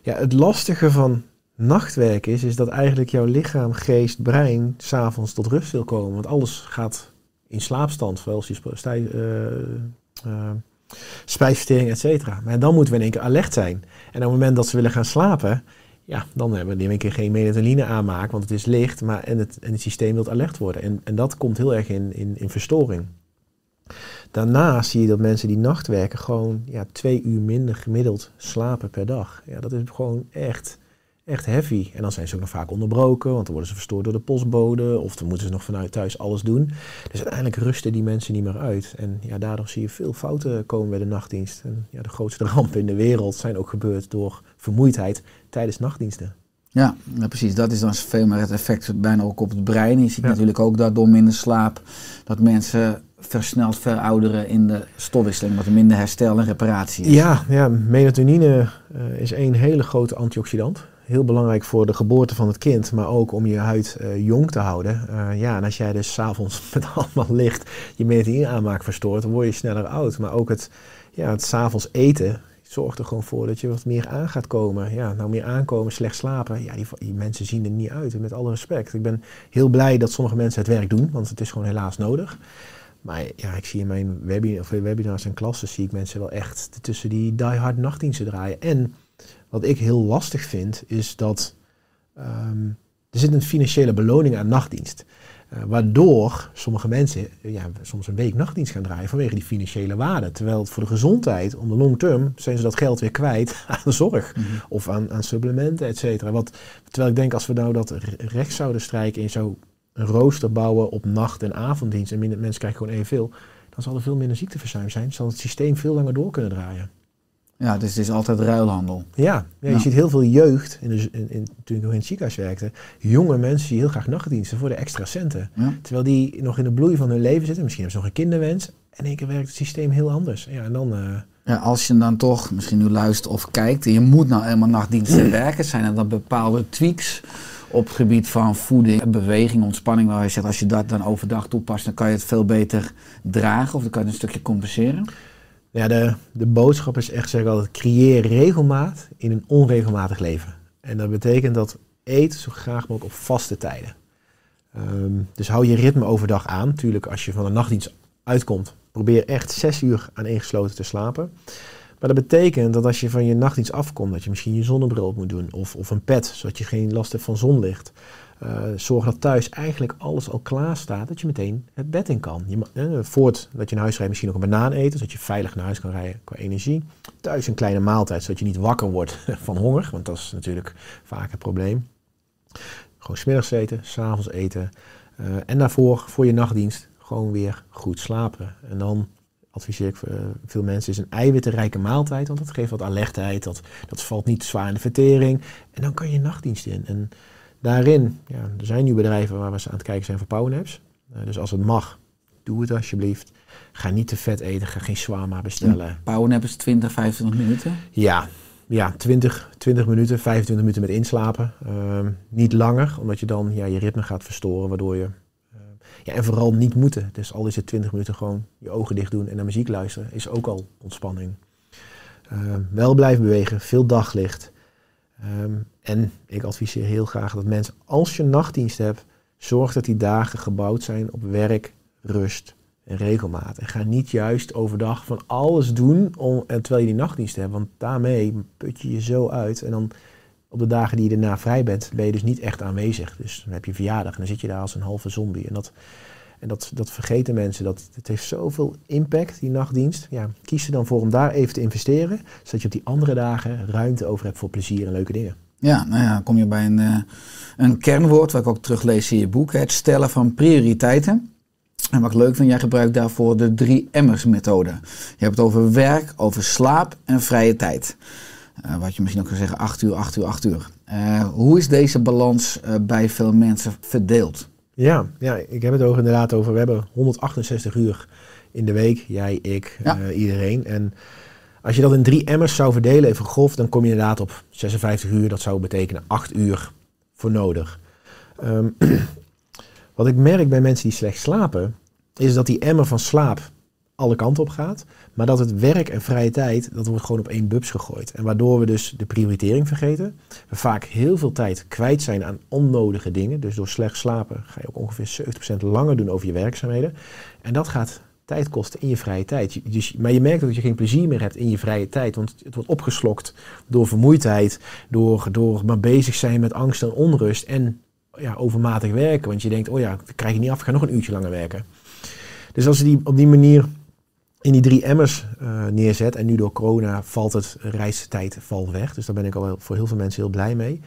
ja, het lastige van nachtwerken is, is dat eigenlijk jouw lichaam, geest, brein s'avonds tot rust wil komen. Want alles gaat in slaapstand, zoals je eh, eh, spijsvertering, et cetera. Maar dan moeten we in één keer alert zijn. En op het moment dat ze willen gaan slapen, ja, dan hebben we in één keer geen melatoline aanmaak, want het is licht, maar en het, en het systeem wil alert worden. En, en dat komt heel erg in, in, in verstoring. Daarnaast zie je dat mensen die nacht werken gewoon ja, twee uur minder gemiddeld slapen per dag. Ja, dat is gewoon echt, echt heavy. En dan zijn ze ook nog vaak onderbroken, want dan worden ze verstoord door de postbode of dan moeten ze nog vanuit thuis alles doen. Dus uiteindelijk rusten die mensen niet meer uit. En ja, daardoor zie je veel fouten komen bij de nachtdienst. En ja, de grootste rampen in de wereld zijn ook gebeurd door vermoeidheid tijdens nachtdiensten. Ja, ja, precies. Dat is dan veel meer het effect bijna ook op het brein. Je ziet Ja. natuurlijk ook dat door minder slaap dat mensen versneld verouderen in de stofwisseling, wat er minder herstel en reparatie is. Ja, ja melatonine eh, is één hele grote antioxidant. Heel belangrijk voor de geboorte van het kind, maar ook om je huid eh, jong te houden. Eh, ja, en als jij dus s'avonds met allemaal licht je melatonine aanmaak verstoort, dan word je sneller oud. Maar ook het, ja, het s'avonds eten zorgt er gewoon voor dat je wat meer aan gaat komen. Ja, nou meer aankomen, slecht slapen. Ja, die, die mensen zien er niet uit, met alle respect. Ik ben heel blij dat sommige mensen het werk doen, want het is gewoon helaas nodig. Maar ja, ik zie in mijn webinars en klassen zie ik mensen wel echt tussen die die-hard nachtdiensten draaien. En wat ik heel lastig vind, is dat ehm, er zit een financiële beloning aan nachtdienst. Eh, waardoor sommige mensen ja, soms een week nachtdienst gaan draaien vanwege die financiële waarde. Terwijl voor de gezondheid, om de long term, zijn ze dat geld weer kwijt aan zorg of aan, aan supplementen, et cetera. Wat, terwijl ik denk, als we nou dat re- recht zouden strijken in zo een rooster bouwen op nacht- en avonddienst en minder, mensen krijgen gewoon evenveel, dan zal er veel minder ziekteverzuim zijn. Zal het systeem veel langer door kunnen draaien. Ja, dus het is altijd ruilhandel. Ja, ja, je Ja. ziet heel veel jeugd, in de, in, in, toen ik nog in het ziekenhuis werkte, jonge mensen die heel graag nachtdiensten voor de extra centen. Ja. Terwijl die nog in de bloei van hun leven zitten, misschien hebben ze nog een kinderwens. En in één keer werkt het systeem heel anders. Ja, en dan, eh, Ja, als je dan toch misschien nu luistert of kijkt en je moet nou helemaal nachtdiensten werken, zijn er dan bepaalde tweaks op het gebied van voeding, beweging, ontspanning, waar je zegt als je dat dan overdag toepast, dan kan je het veel beter dragen of dan kan je het een stukje compenseren? Ja, de, de boodschap is echt, zeg ik creëer regelmaat in een onregelmatig leven. En dat betekent dat eet zo graag mogelijk op vaste tijden. Ehm, dus hou je ritme overdag aan. Natuurlijk, als je van de nachtdienst uitkomt, probeer echt zes uur aan ingesloten te slapen. Maar dat betekent dat als je van je nachtdienst afkomt, dat je misschien je zonnebril op moet doen of, of een pet, zodat je geen last hebt van zonlicht. Eh, zorg dat thuis eigenlijk alles al klaar staat, dat je meteen het bed in kan. Je, eh, voordat je naar huis rijdt, misschien nog een banaan eten, zodat je veilig naar huis kan rijden qua energie. Thuis een kleine maaltijd, zodat je niet wakker wordt van honger, want dat is natuurlijk vaak het probleem. Gewoon smiddags eten, s'avonds eten. eh, en daarvoor, voor je nachtdienst, gewoon weer goed slapen. En dan adviseer ik eh, veel mensen, is een eiwittenrijke maaltijd, want dat geeft wat alertheid, dat, dat valt niet zwaar in de vertering. En dan kan je nachtdienst in. En daarin, ja, er zijn nu bedrijven waar we aan het kijken zijn voor powernaps. Eh, dus als het mag, doe het alsjeblieft. Ga niet te vet eten, ga geen shawarma bestellen. Powernap is 20, 25 minuten. Ja, ja 20, 20 minuten, 25 minuten met inslapen. Ehm, niet langer, omdat je dan ja, je ritme gaat verstoren, waardoor je... eh, ja, en vooral niet moeten. Dus al is het 20 minuten gewoon je ogen dicht doen en naar muziek luisteren, is ook al ontspanning. Ehm, wel blijven bewegen, veel daglicht. Ehm, en ik adviseer heel graag dat mensen, als je nachtdienst hebt, zorg dat die dagen gebouwd zijn op werk, rust en regelmaat. En ga niet juist overdag van alles doen en terwijl je die nachtdienst hebt. Want daarmee put je je zo uit. En dan op de dagen die je daarna vrij bent, ben je dus niet echt aanwezig. Dus dan heb je verjaardag en dan zit je daar als een halve zombie. En dat, en dat, dat vergeten mensen. Dat, het heeft zoveel impact, die nachtdienst. Ja, kies er dan voor om daar even te investeren. Zodat je op die andere dagen ruimte over hebt voor plezier en leuke dingen. Ja, nou ja, kom je bij een, eh, een kernwoord wat ik ook teruglees in je boek. Het stellen van prioriteiten. En wat ik leuk vind, jij gebruikt daarvoor de drie emmers methode. Je hebt het over werk, over slaap en vrije tijd. Eh, wat je misschien ook kan zeggen, 8 uur, 8 uur, 8 uur. Eh, hoe is deze balans bij veel mensen verdeeld? Ja, ja, ik heb het ook inderdaad over. We hebben 168 uur in de week. Jij, ik, Ja. eh, iedereen. En als je dat in drie emmers zou verdelen, even grof, dan kom je inderdaad op 56 uur. Dat zou betekenen 8 uur voor nodig. Ehm, wat ik merk bij mensen die slecht slapen, is dat die emmer van slaap alle kanten op gaat. Maar dat het werk en vrije tijd, dat wordt gewoon op één bubs gegooid. En waardoor we dus de prioritering vergeten. We vaak heel veel tijd kwijt zijn aan onnodige dingen. Dus door slecht slapen ga je ook ongeveer 70% langer doen over je werkzaamheden. En dat gaat tijd kosten in je vrije tijd. Dus, maar je merkt ook dat je geen plezier meer hebt in je vrije tijd. Want het wordt opgeslokt door vermoeidheid, door, door maar bezig zijn met angst en onrust. En ja, overmatig werken. Want je denkt, oh ja, dat krijg je niet af, ik ga nog een uurtje langer werken. Dus als je die op die manier in die drie emmers eh, neerzet. En nu door corona valt het reistijd valt weg. Dus daar ben ik al voor heel veel mensen heel blij mee.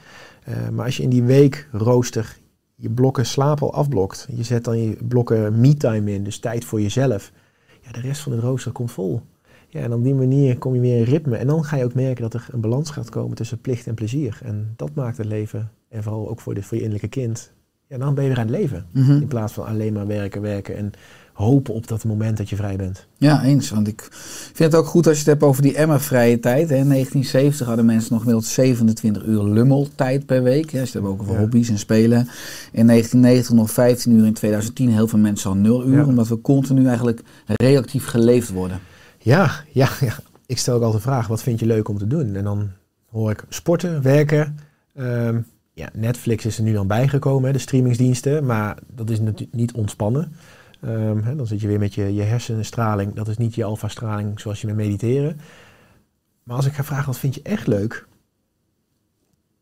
Eh, maar als je in die week rooster je blokken slaap al afblokt. Je zet dan je blokken me-time in, dus tijd voor jezelf. Ja, de rest van het rooster komt vol. Ja, en op die manier kom je weer in ritme. En dan ga je ook merken dat er een balans gaat komen tussen plicht en plezier. En dat maakt het leven, en vooral ook voor, de, voor je innerlijke kind, ja, dan ben je weer aan het leven. Mhm. In plaats van alleen maar werken, werken en hopen op dat moment dat je vrij bent. Ja, eens. Want ik vind het ook goed als je het hebt over die Emma-vrije tijd. Hè. In 1970 hadden mensen nog gemiddeld 27 uur lummeltijd per week. Hè. Het hebt ook over Ja. hobby's en spelen. In 1990 nog 15 uur. In 2010 heel veel mensen al 0 uur. Ja. Omdat we continu eigenlijk reactief geleefd worden. Ja, ja, ja. Ik stel ook altijd de vraag, wat vind je leuk om te doen? En dan hoor ik sporten, werken. Ehm, ja, Netflix is er nu dan bijgekomen, de streamingsdiensten. Maar dat is natuurlijk niet ontspannen. Ehm, hè, dan zit je weer met je, je hersenstraling. Dat is niet je alfa-straling zoals je met mediteren. Maar als ik ga vragen, wat vind je echt leuk?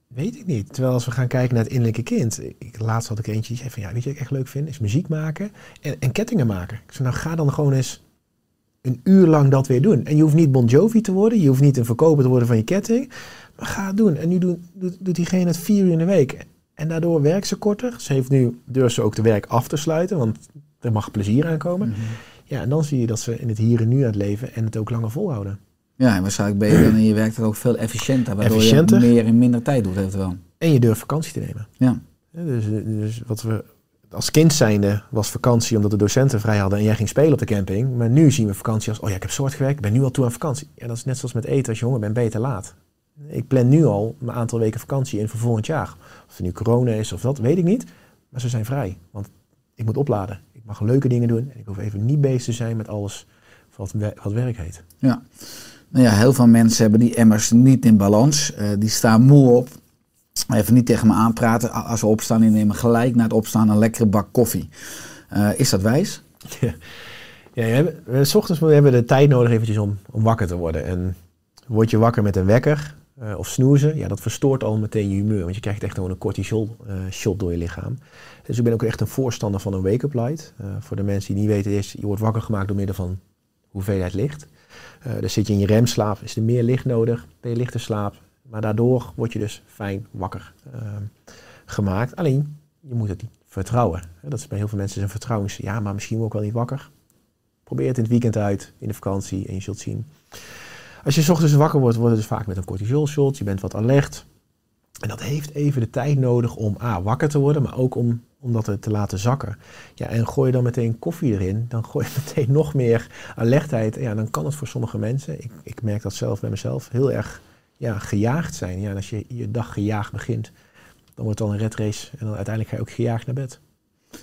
Weet ik niet. Terwijl als we gaan kijken naar het innerlijke kind. Ik, laatst had ik eentje die zei van ja, je wat ik echt leuk vind? Is muziek maken en, en kettingen maken. Ik zei nou ga dan gewoon eens een uur lang dat weer doen. En je hoeft niet Bon Jovi te worden. Je hoeft niet een verkoper te worden van je ketting. Maar ga het doen. En nu doet, doet, doet diegene het vier uur in de week. En daardoor werkt ze korter. Ze heeft nu, durft ze ook de werk af te sluiten. Want er mag plezier aankomen. Mhm. Ja, en dan zie je dat ze in het hier en nu aan het leven en het ook langer volhouden. Ja, en waarschijnlijk ben je dan in je werk dan ook veel efficiënter. Waardoor Efficiënter. je meer in minder tijd doet eventueel. En je durft vakantie te nemen. Ja. Ja, Dus, dus wat we als kind zijnde was vakantie omdat de docenten vrij hadden en jij ging spelen op de camping. Maar nu zien we vakantie als, oh ja, ik heb soort gewerkt, ik ben nu al toe aan vakantie. Ja, dat is net zoals met eten, als je honger bent, ben je te laat. Ik plan nu al mijn aantal weken vakantie in voor volgend jaar. Of het nu corona is of dat, weet ik niet. Maar ze zijn vrij, want ik moet opladen. Ik mag leuke dingen doen en ik hoef even niet bezig te zijn met alles wat, wat werk heet. Ja. Nou ja, heel veel mensen hebben die emmers niet in balans. Eh, die staan moe op. Even niet tegen me aanpraten. Als ze opstaan, die nemen gelijk na het opstaan een lekkere bak koffie. Eh, is dat wijs? Ja, we hebben, we, s ochtends we hebben de tijd nodig eventjes om, om wakker te worden. En word je wakker met een wekker eh, of snoezen, ja, dat verstoort al meteen je humeur. Want je krijgt echt gewoon een cortisol eh, shot door je lichaam. Dus ik ben ook echt een voorstander van een wake-up light. Eh, voor de mensen die niet weten is, je wordt wakker gemaakt door middel van hoeveelheid licht. Dus zit je in je remslaap, is er meer licht nodig, ben je lichter slaap. Maar daardoor word je dus fijn wakker eh, gemaakt. Alleen, je moet het niet vertrouwen. Dat is bij heel veel mensen een vertrouwens... Ja, maar misschien word wel niet wakker. Probeer het in het weekend uit, in de vakantie en je zult zien. Als je 's ochtends wakker wordt, wordt het dus vaak met een cortisol shot. Je bent wat alert. En dat heeft even de tijd nodig om A, wakker te worden, maar ook om, om dat te laten zakken. Ja, en gooi je dan meteen koffie erin, dan gooi je meteen nog meer alertheid. Ja, dan kan het voor sommige mensen, ik, ik merk dat zelf bij mezelf, heel erg ja, gejaagd zijn. Ja, en als je je dag gejaagd begint, dan wordt het al een red race en dan uiteindelijk ga je ook gejaagd naar bed.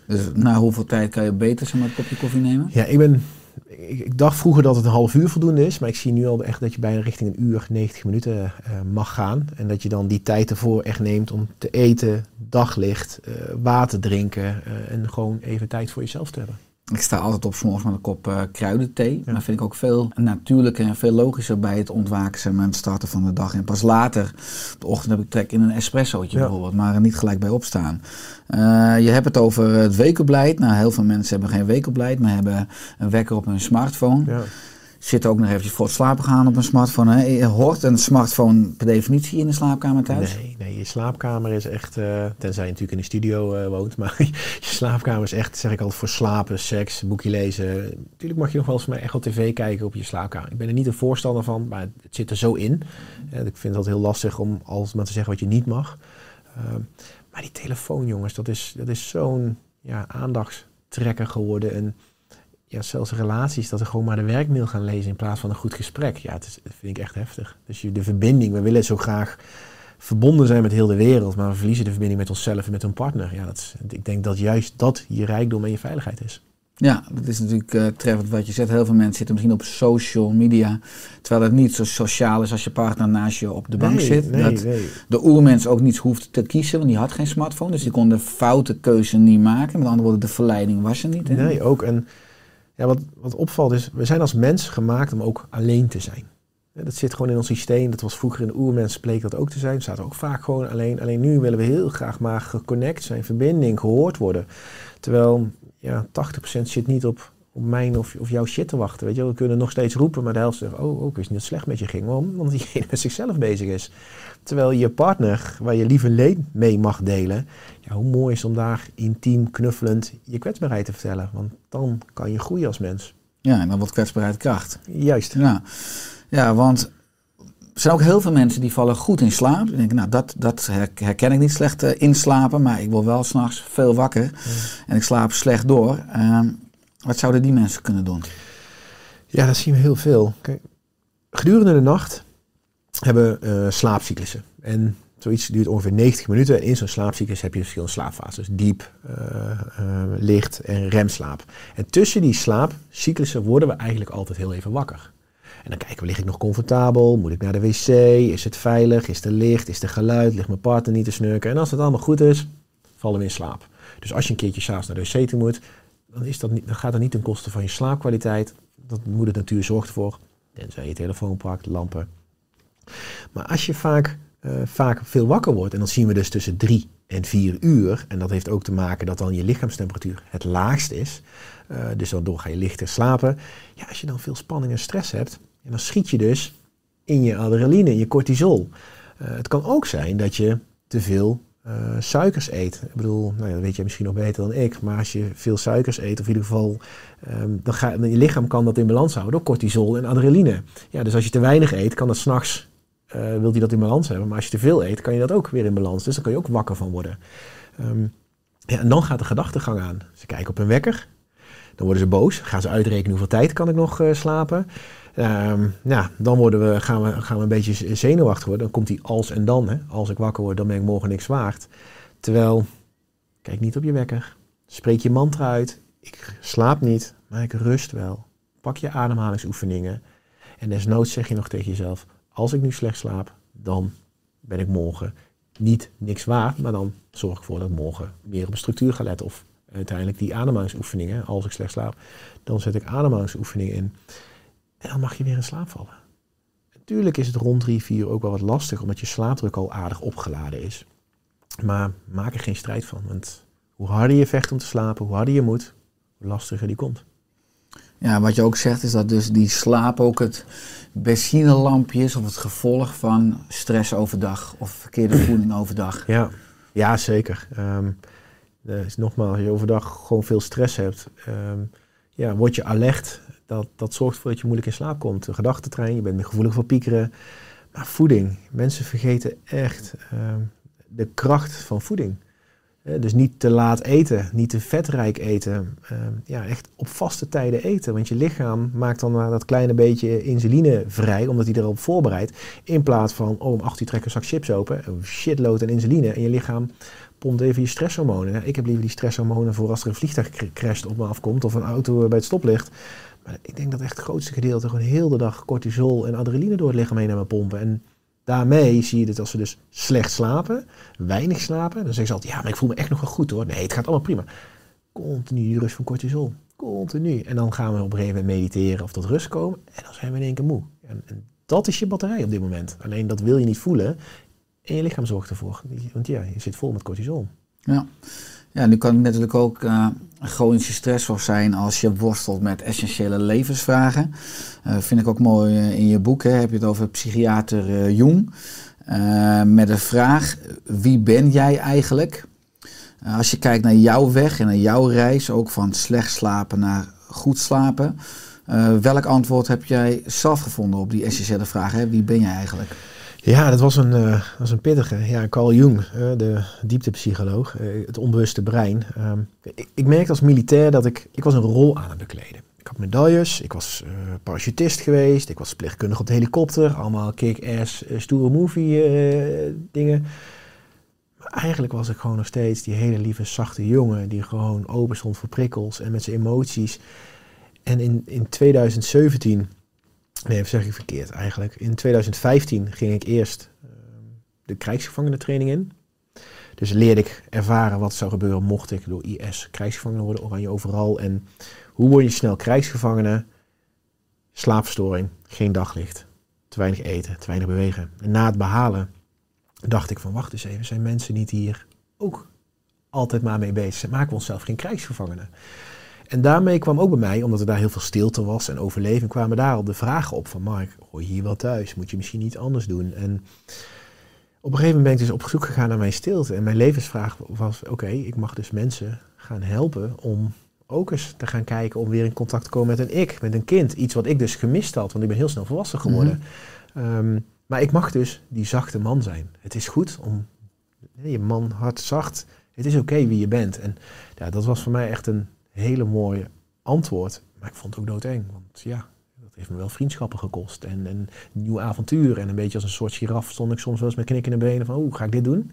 Dus na hoeveel tijd kan je beter zeg maar, een kopje koffie nemen? Ja, ik ben. Ik, dacht vroeger dat het een half uur voldoende is, maar ik zie nu al echt dat je bijna richting een uur, 90 minuten eh, mag gaan. En dat je dan die tijd ervoor echt neemt om te eten, daglicht, eh, water drinken eh, en gewoon even tijd voor jezelf te hebben. Ik sta altijd op 's morgens met een kop eh, kruidenthee. Maar vind ik ook veel natuurlijker en veel logischer bij het ontwaken en het starten van de dag. En pas later, op de ochtend heb ik trek in een espressootje Ja. bijvoorbeeld, maar er niet gelijk bij opstaan. Eh, je hebt het over het weekopleid. Nou, heel veel mensen hebben geen weekopleid, maar hebben een wekker op hun smartphone. Ja. Zitten ook nog eventjes voor het slapen gaan op een smartphone. Hè. Hoort een smartphone per definitie in de slaapkamer thuis? Nee, nee, je slaapkamer is echt, eh, tenzij je natuurlijk in een studio eh, woont, maar je slaapkamer is echt, zeg ik altijd, voor slapen, seks, boekje lezen. Natuurlijk mag je nog wel eens maar echt op tv kijken op je slaapkamer. Ik ben er niet een voorstander van, maar het zit er zo in. Eh, ik vind het altijd heel lastig om alles maar te zeggen wat je niet mag. Ehm, maar die telefoon, jongens, dat is, dat is zo'n ja, aandachtstrekker geworden. En ja, zelfs relaties, dat ze gewoon maar de werkmail gaan lezen in plaats van een goed gesprek. Ja, het is, dat vind ik echt heftig. Dus je, de verbinding, we willen zo graag verbonden zijn met heel de wereld, maar we verliezen de verbinding met onszelf en met een partner. Ja, dat is, ik denk dat juist dat je rijkdom en je veiligheid is. Ja, dat is natuurlijk eh, treffend wat je zegt. Heel veel mensen zitten misschien op social media, terwijl het niet zo sociaal is als je partner naast je op de bank Nee, zit. nee, dat nee. de oermens ook niet hoeft te kiezen, want die had geen smartphone, dus die kon de foute keuze niet maken. Met andere woorden, de verleiding was er niet. Hè? Nee, ook. En ja, wat, wat opvalt is, we zijn als mens gemaakt om ook alleen te zijn. Dat zit gewoon in ons systeem. Dat was vroeger in de oermens bleek dat ook te zijn. We zaten ook vaak gewoon alleen. Alleen nu willen we heel graag maar geconnect zijn, verbinding, gehoord worden. Terwijl ja, 80% zit niet op, op mijn of, of jouw shit te wachten. Weet je, we kunnen nog steeds roepen, maar de helft zegt: Oh, ook is niet slecht met je ging. Waarom? Omdat diegene met zichzelf bezig is. Terwijl je partner, waar je liever leed mee mag delen, ja, hoe mooi is om daar intiem, knuffelend je kwetsbaarheid te vertellen. Want dan kan je groeien als mens. Ja, en dan wordt kwetsbaarheid kracht. Juist. Ja, ja want er zijn ook heel veel mensen die vallen goed in slaap. Die denken, nou, dat, dat her- herken ik niet slecht eh, inslapen, maar ik word wel s'nachts veel wakker en ik slaap slecht door. Ehm, wat zouden die mensen kunnen doen? Ja, dat zien we heel veel. Kijk, gedurende de nacht hebben we eh, slaapcyclussen. En zoiets duurt ongeveer 90 minuten. En in zo'n slaapcyclus heb je verschillende slaapfases. Diep, eh, eh, licht en remslaap. En tussen die slaapcyclussen worden we eigenlijk altijd heel even wakker. En dan kijken we, lig ik nog comfortabel? Moet ik naar de wc? Is het veilig? Is er licht? Is er geluid? Ligt mijn partner niet te snurken? En als het allemaal goed is, vallen we in slaap. Dus als je een keertje s'avonds naar de wc toe moet, dan, is dat niet, dan gaat dat niet ten koste van je slaapkwaliteit. Dat moet het natuur zorgt voor. Tenzij je telefoon pakt, lampen. Maar als je vaak eh, vaak veel wakker wordt. En dan zien we dus tussen drie en vier uur. En dat heeft ook te maken dat dan je lichaamstemperatuur het laagst is. Eh, dus daardoor ga je lichter slapen. Ja, als je dan veel spanning en stress hebt, en dan schiet je dus in je adrenaline, in je cortisol. Eh, het kan ook zijn dat je te veel eh, suikers eet. Ik bedoel, nou ja, dat weet jij misschien nog beter dan ik. Maar als je veel suikers eet, of in ieder geval, ehm, dan ga, je lichaam kan dat in balans houden door cortisol en adrenaline. Ja, dus als je te weinig eet, kan dat s'nachts, uh, wil hij dat in balans hebben. Maar als je te veel eet, kan je dat ook weer in balans. Dus daar kan je ook wakker van worden. Ehm, ja, en dan gaat de gedachtegang aan. Ze kijken op hun wekker. Dan worden ze boos. Gaan ze uitrekenen hoeveel tijd kan ik nog uh, slapen. Um, ja, dan worden we, gaan, we, gaan we een beetje zenuwachtig worden. Dan komt die als en dan. Hè. Als ik wakker word, dan ben ik morgen niks waard. Terwijl, kijk niet op je wekker. Spreek je mantra uit. Ik slaap niet, maar ik rust wel. Pak je ademhalingsoefeningen. En desnoods zeg je nog tegen jezelf: Als ik nu slecht slaap, dan ben ik morgen niet niks waard. Maar dan zorg ik ervoor dat ik morgen meer op structuur ga letten. Of uiteindelijk die ademhalingsoefeningen. Als ik slecht slaap, dan zet ik ademhalingsoefeningen in. En dan mag je weer in slaap vallen. Natuurlijk is het rond 3, 4 ook wel wat lastig, omdat je slaapdruk al aardig opgeladen is. Maar maak er geen strijd van, want hoe harder je vecht om te slapen, hoe harder je moet, hoe lastiger die komt. Ja, wat je ook zegt is dat dus die slaap ook het benzinelampje is of het gevolg van stress overdag of verkeerde voeding overdag. Ja, ja zeker. Um, dus nogmaals, als je overdag gewoon veel stress hebt, um, ja, word je alert dat, dat zorgt ervoor dat je moeilijk in slaap komt. De gedachtentrein, je bent meer gevoelig voor piekeren. Maar voeding, mensen vergeten echt uh, de kracht van voeding. Uh, dus niet te laat eten, niet te vetrijk eten. Uh, ja, echt op vaste tijden eten. Want je lichaam maakt dan maar dat kleine beetje insuline vrij, omdat hij erop voorbereidt. In plaats van, oh, om acht uur trekken een zak chips open, een shitload aan insuline. En je lichaam pompt even je stresshormonen. Ik heb liever die stresshormonen voor als er een vliegtuig crasht op me afkomt of een auto bij het stoplicht. Maar ik denk dat echt het grootste gedeelte gewoon heel de dag cortisol en adrenaline door het lichaam heen naar me pompen. En daarmee zie je dat als ze dus slecht slapen, weinig slapen, dan zeggen ze altijd, ja, maar ik voel me echt nog wel goed hoor. Nee, het gaat allemaal prima. Continu rust van cortisol. Continu. En dan gaan we op een gegeven moment mediteren of tot rust komen. En dan zijn we in één keer moe. En, en dat is je batterij op dit moment. Alleen dat wil je niet voelen. En je lichaam zorgt ervoor. Want ja, je zit vol met cortisol. Ja. Ja, nu kan het natuurlijk ook uh, chronische stress zijn als je worstelt met essentiële levensvragen. Uh, vind ik ook mooi uh, in je boek, hè, heb je het over psychiater Jung. met de vraag, wie ben jij eigenlijk? als je kijkt naar jouw weg en naar jouw reis, ook van slecht slapen naar goed slapen. welk antwoord heb jij zelf gevonden op die essentiële vraag? Hè? Wie ben jij eigenlijk? Ja, dat was een, uh, was een pittige. Ja, Carl Jung, uh, de dieptepsycholoog, uh, het onbewuste brein. Um, ik, ik, merkte als militair dat ik, ik was een rol aan het bekleden. Ik had medailles, ik was parachutist geweest, ik was verpleegkundige op de helikopter. Allemaal kick-ass, stoere movie dingen. Maar eigenlijk was ik gewoon nog steeds die hele lieve, zachte jongen die gewoon open stond voor prikkels en met zijn emoties. En in, in 2017 Nee, zeg ik verkeerd eigenlijk. In 2015 ging ik eerst uh, de krijgsgevangenentraining in. Dus leerde ik ervaren wat zou gebeuren mocht ik door IS krijgsgevangene worden, oranje overal. En hoe word je snel krijgsgevangene? Slaapverstoring, geen daglicht, te weinig eten, te weinig bewegen. En na het behalen dacht ik van wacht eens even, zijn mensen niet hier ook altijd maar mee bezig? Maken we onszelf geen krijgsgevangenen? En daarmee kwam ook bij mij, omdat er daar heel veel stilte was en overleving, kwamen daar al de vragen op van Mark, hoor je hier wel thuis? Moet je misschien iets anders doen? En op een gegeven moment ben ik dus op zoek gegaan naar mijn stilte. En mijn levensvraag was, oké, ik mag dus mensen gaan helpen om ook eens te gaan kijken om weer in contact te komen met een ik, met een kind. Iets wat ik dus gemist had, want ik ben heel snel volwassen geworden. um, maar ik mag dus die zachte man zijn. Het is goed om je man hart zacht. Het is oké wie je bent. En ja, dat was voor mij echt een hele mooie antwoord. Maar ik vond het ook doodeng. Want ja, dat heeft me wel vriendschappen gekost. En, en een nieuw avontuur. En een beetje als een soort giraf stond ik soms wel eens met knikken in de benen van, hoe ga ik dit doen?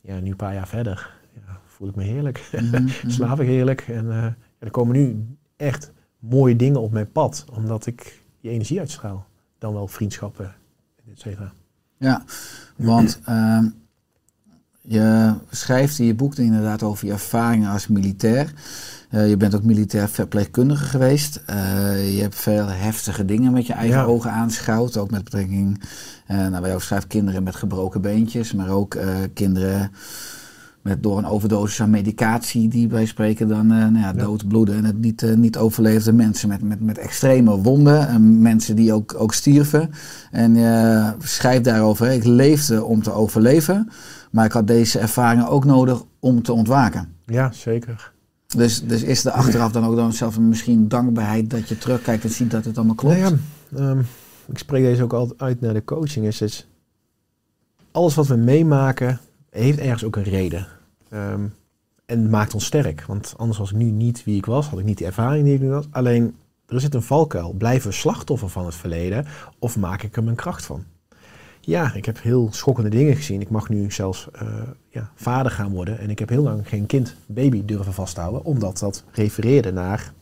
Ja, nu een paar jaar verder ja, voel ik me heerlijk. Mm Slaap ik heerlijk. En uh, ja, er komen nu echt mooie dingen op mijn pad. Omdat ik die energie uitstraal. Dan wel vriendschappen, et cetera. Ja, want... Uh, je schrijft in je boek inderdaad over je ervaringen als militair. Eh, je bent ook militair verpleegkundige geweest. Eh, je hebt veel heftige dingen met je eigen Ja. ogen aanschouwd. Ook met betrekking, uh, nou, schrijft, kinderen met gebroken beentjes. Maar ook kinderen met door een overdosis aan medicatie, die wij spreken dan eh nou ja, dood, bloeden en het niet, niet overleefde. Mensen met, met, met extreme wonden. En mensen die ook, ook stierven. En je schrijft daarover, ik leefde om te overleven. Maar ik had deze ervaringen ook nodig om te ontwaken. Ja, zeker. Dus, dus is er achteraf dan ook dan zelf misschien dankbaarheid dat je terugkijkt en ziet dat het allemaal klopt? Nou ja, ehm, ik spreek deze ook altijd uit naar de coaching. Is, is alles wat we meemaken heeft ergens ook een reden. Ehm, en het maakt ons sterk. Want anders was ik nu niet wie ik was. Had ik niet de ervaring die ik nu had. Alleen, er zit een valkuil. Blijven we slachtoffer van het verleden? Of maak ik er mijn kracht van? Ja, ik heb heel schokkende dingen gezien. Ik mag nu zelfs eh, ja, vader gaan worden. En ik heb heel lang geen kind, baby durven vasthouden. Omdat dat refereerde naar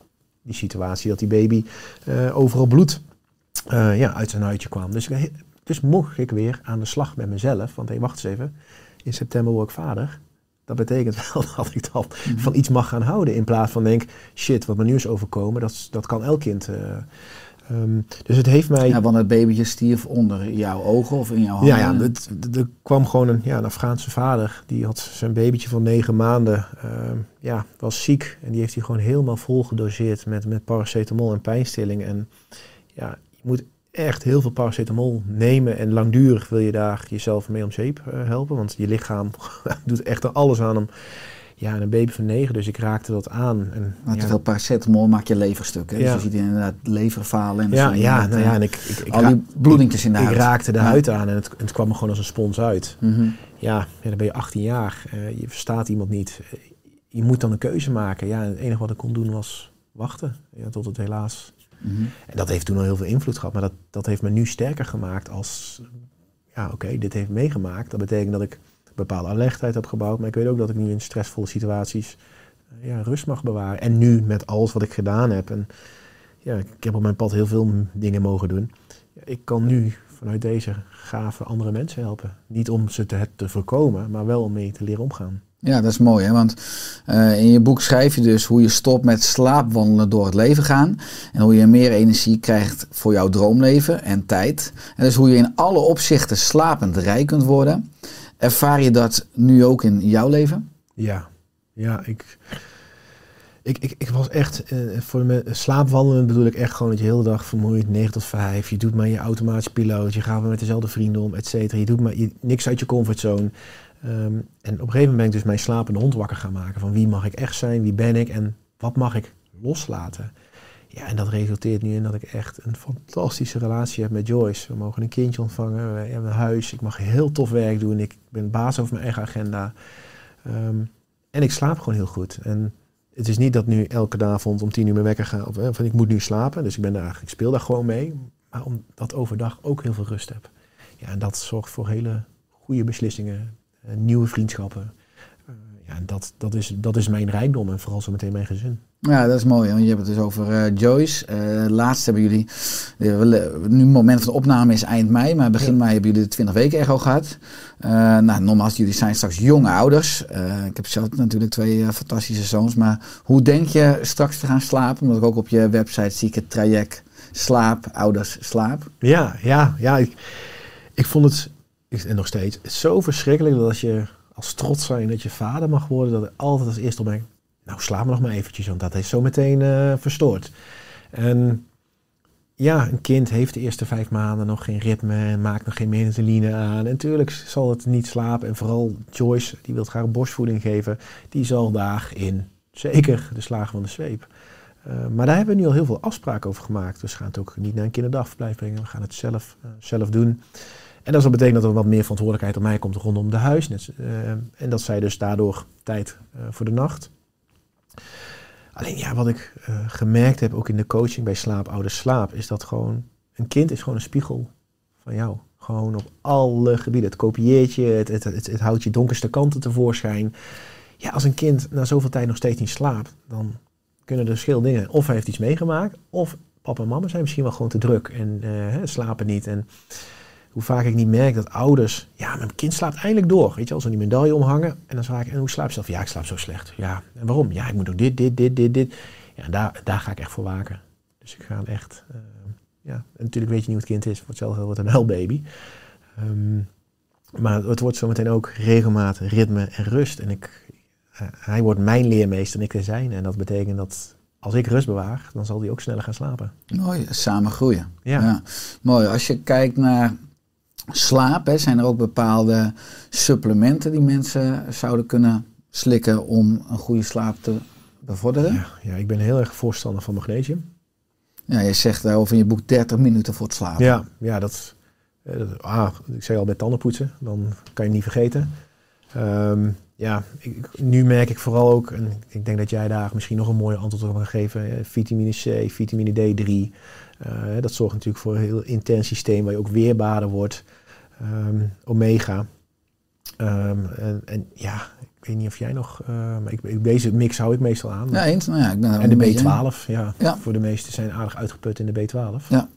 die situatie dat die baby eh, overal bloed eh, ja, uit zijn huidje kwam. Dus, dus mocht ik weer aan de slag met mezelf. Want hé, wacht eens even. In september word ik vader. Dat betekent wel dat ik dan van iets mag gaan houden. In plaats van denk, shit, wat me nu is overkomen, dat, dat kan elk kind. Ehm, dus het heeft mij... Ja, want het babytje stierf onder jouw ogen of in jouw handen. Ja, ja het- er kwam gewoon een, ja, een Afghaanse vader. Die had zijn babytje van negen maanden. ehm, ja, was ziek. En die heeft hij gewoon helemaal vol gedoseerd met, met paracetamol en pijnstilling. En ja, je moet echt heel veel paracetamol nemen. En langdurig wil je daar jezelf mee om zeep eh, helpen. Want je lichaam doet echt er alles aan om... Ja, en een baby van negen, dus ik raakte dat aan. En, Maar ja, te veel paracetamol maakt je leverstuk. Hè? Ja. Dus je ziet inderdaad leverfalen. En ja, je ja, nou eh, ja, en ik, ik, ik, al die bloedingjes in de ik huid. raakte de huid aan en het, het kwam er gewoon als een spons uit. Mhm. Ja, ja, dan ben je 18 jaar. eh, je verstaat iemand niet. Eh, je moet dan een keuze maken. Ja, en het enige wat ik kon doen was wachten. Ja, tot het helaas. Mhm. En dat heeft toen al heel veel invloed gehad. Maar dat, dat heeft me nu sterker gemaakt als... Ja, oké, dit heeft meegemaakt. Dat betekent dat ik bepaalde alertheid heb gebouwd. Maar ik weet ook dat ik nu in stressvolle situaties eh, ja, rust mag bewaren. En nu met alles wat ik gedaan heb. En ja, ik heb op mijn pad heel veel dingen mogen doen. Ik kan nu vanuit deze gave andere mensen helpen. Niet om ze te, het te voorkomen, maar wel om mee te leren omgaan. Ja, dat is mooi. Hè? Want eh, in je boek schrijf je dus hoe je stopt met slaapwandelen door het leven gaan. En hoe je meer energie krijgt voor jouw droomleven en tijd. En dus hoe je in alle opzichten slapend rijk kunt worden. Ervaar je dat nu ook in jouw leven? Ja, ja, ik, ik, ik, was echt, eh, voor me, slaapwandelen bedoel ik echt gewoon dat je de hele dag vermoeid, 9 tot 5. Je doet maar je automatisch piloot, je gaat maar met dezelfde vrienden om, et cetera. Je doet maar je, niks uit je comfortzone. Ehm, en op een gegeven moment ben ik dus mijn slapende hond wakker gaan maken. Van wie mag ik echt zijn, wie ben ik en wat mag ik loslaten. Ja, en dat resulteert nu in dat ik echt een fantastische relatie heb met Joyce. We mogen een kindje ontvangen, we hebben een huis, ik mag heel tof werk doen. Ik ben baas over mijn eigen agenda. Ehm, en ik slaap gewoon heel goed. En het is niet dat nu elke avond om tien uur mijn wekker gaat. Of, eh, van ik moet nu slapen. Dus ik, ben daar, ik speel daar gewoon mee. Maar omdat overdag ook heel veel rust heb. Ja, en dat zorgt voor hele goede beslissingen. eh, nieuwe vriendschappen. Ja, en dat, dat, is, dat is mijn rijkdom. En vooral zo meteen mijn gezin. Ja, dat is mooi. Want je hebt het dus over eh, Joyce. Eh, laatst hebben jullie, eh, nu het moment van de opname is eind mei, maar begin Ja. mei hebben jullie de 20 weken echo gehad. Eh nou, nogmaals, jullie zijn straks jonge ouders. Ik heb zelf natuurlijk twee fantastische zoons, maar hoe denk je straks te gaan slapen? Omdat ik ook op je website zie ik het traject slaap, ouders, slaap. Ja, ja, ja. Ik, ik vond het, en nog steeds, zo verschrikkelijk dat als je als trots zijn dat je vader mag worden, dat ik altijd als eerste op ben, nou slaap me nog maar eventjes, want dat is zo meteen eh, verstoord. En ja, een kind heeft de eerste vijf maanden nog geen ritme en maakt nog geen melatonine aan. En natuurlijk zal het niet slapen. En vooral Joyce, die wil graag borstvoeding geven, die zal daarin zeker de slagen van de zweep. Uh, maar daar hebben we nu al heel veel afspraken over gemaakt. Dus we gaan het ook niet naar een kinderdagverblijf brengen. We gaan het zelf, uh, zelf doen. En dat zal betekenen dat er wat meer verantwoordelijkheid op mij komt rondom de huis. Net, uh, en dat zij dus daardoor tijd voor de nacht. Alleen ja, wat ik gemerkt heb, ook in de coaching bij Slaap, Ouders Slaap, is dat gewoon, een kind is gewoon een spiegel van jou. Gewoon op alle gebieden. Het kopieert je, het, het, het, het houdt je donkerste kanten tevoorschijn. Ja, als een kind na zoveel tijd nog steeds niet slaapt, dan kunnen er verschillende dingen. Of hij heeft iets meegemaakt, of papa en mama zijn misschien wel gewoon te druk en slapen niet. En hoe vaak ik niet merk dat ouders, ja, mijn kind slaapt eindelijk door. Weet je, als ze die medaille omhangen. En dan vraag ik, en hoe slaap je zelf? Ja, ik slaap zo slecht. Ja, en waarom? Ja, ik moet ook dit, dit, dit, dit, dit. Ja, daar, daar ga ik echt voor waken. Dus ik ga echt, eh, ja, en natuurlijk weet je niet hoe het kind is. Voor hetzelfde wordt een huilbaby. Ehm, maar het wordt zometeen ook regelmaat, ritme en rust. En ik, eh, hij wordt mijn leermeester en ik de zijn. En dat betekent dat als ik rust bewaar, dan zal hij ook sneller gaan slapen. Mooi, samen groeien. Ja. Mooi. Als je kijkt naar slaap, hè, zijn er ook bepaalde supplementen die mensen zouden kunnen slikken om een goede slaap te bevorderen? Ja, ja, ik ben heel erg voorstander van magnesium. Ja, je zegt daarover in je boek 30 minuten voor het slapen. Ja, ja dat, eh, dat- ah, ik zei al bij tandenpoetsen, dan kan je het niet vergeten. Ehm, ja, ik, nu merk ik vooral ook, en ik denk dat jij daar misschien nog een mooie antwoord op kan geven, eh, vitamine C, vitamine D3. Eh, dat zorgt natuurlijk voor een heel intens systeem waar je ook weerbaarder wordt. Ehm, omega. Ehm, en, en ja, ik weet niet of jij nog, maar ik, ik- deze mix hou ik meestal aan. Ja, eens. Nou ja, ik ben er en de wel mee eens. B12, ja, Ja. voor de meesten zijn aardig uitgeput in de B12. Ja.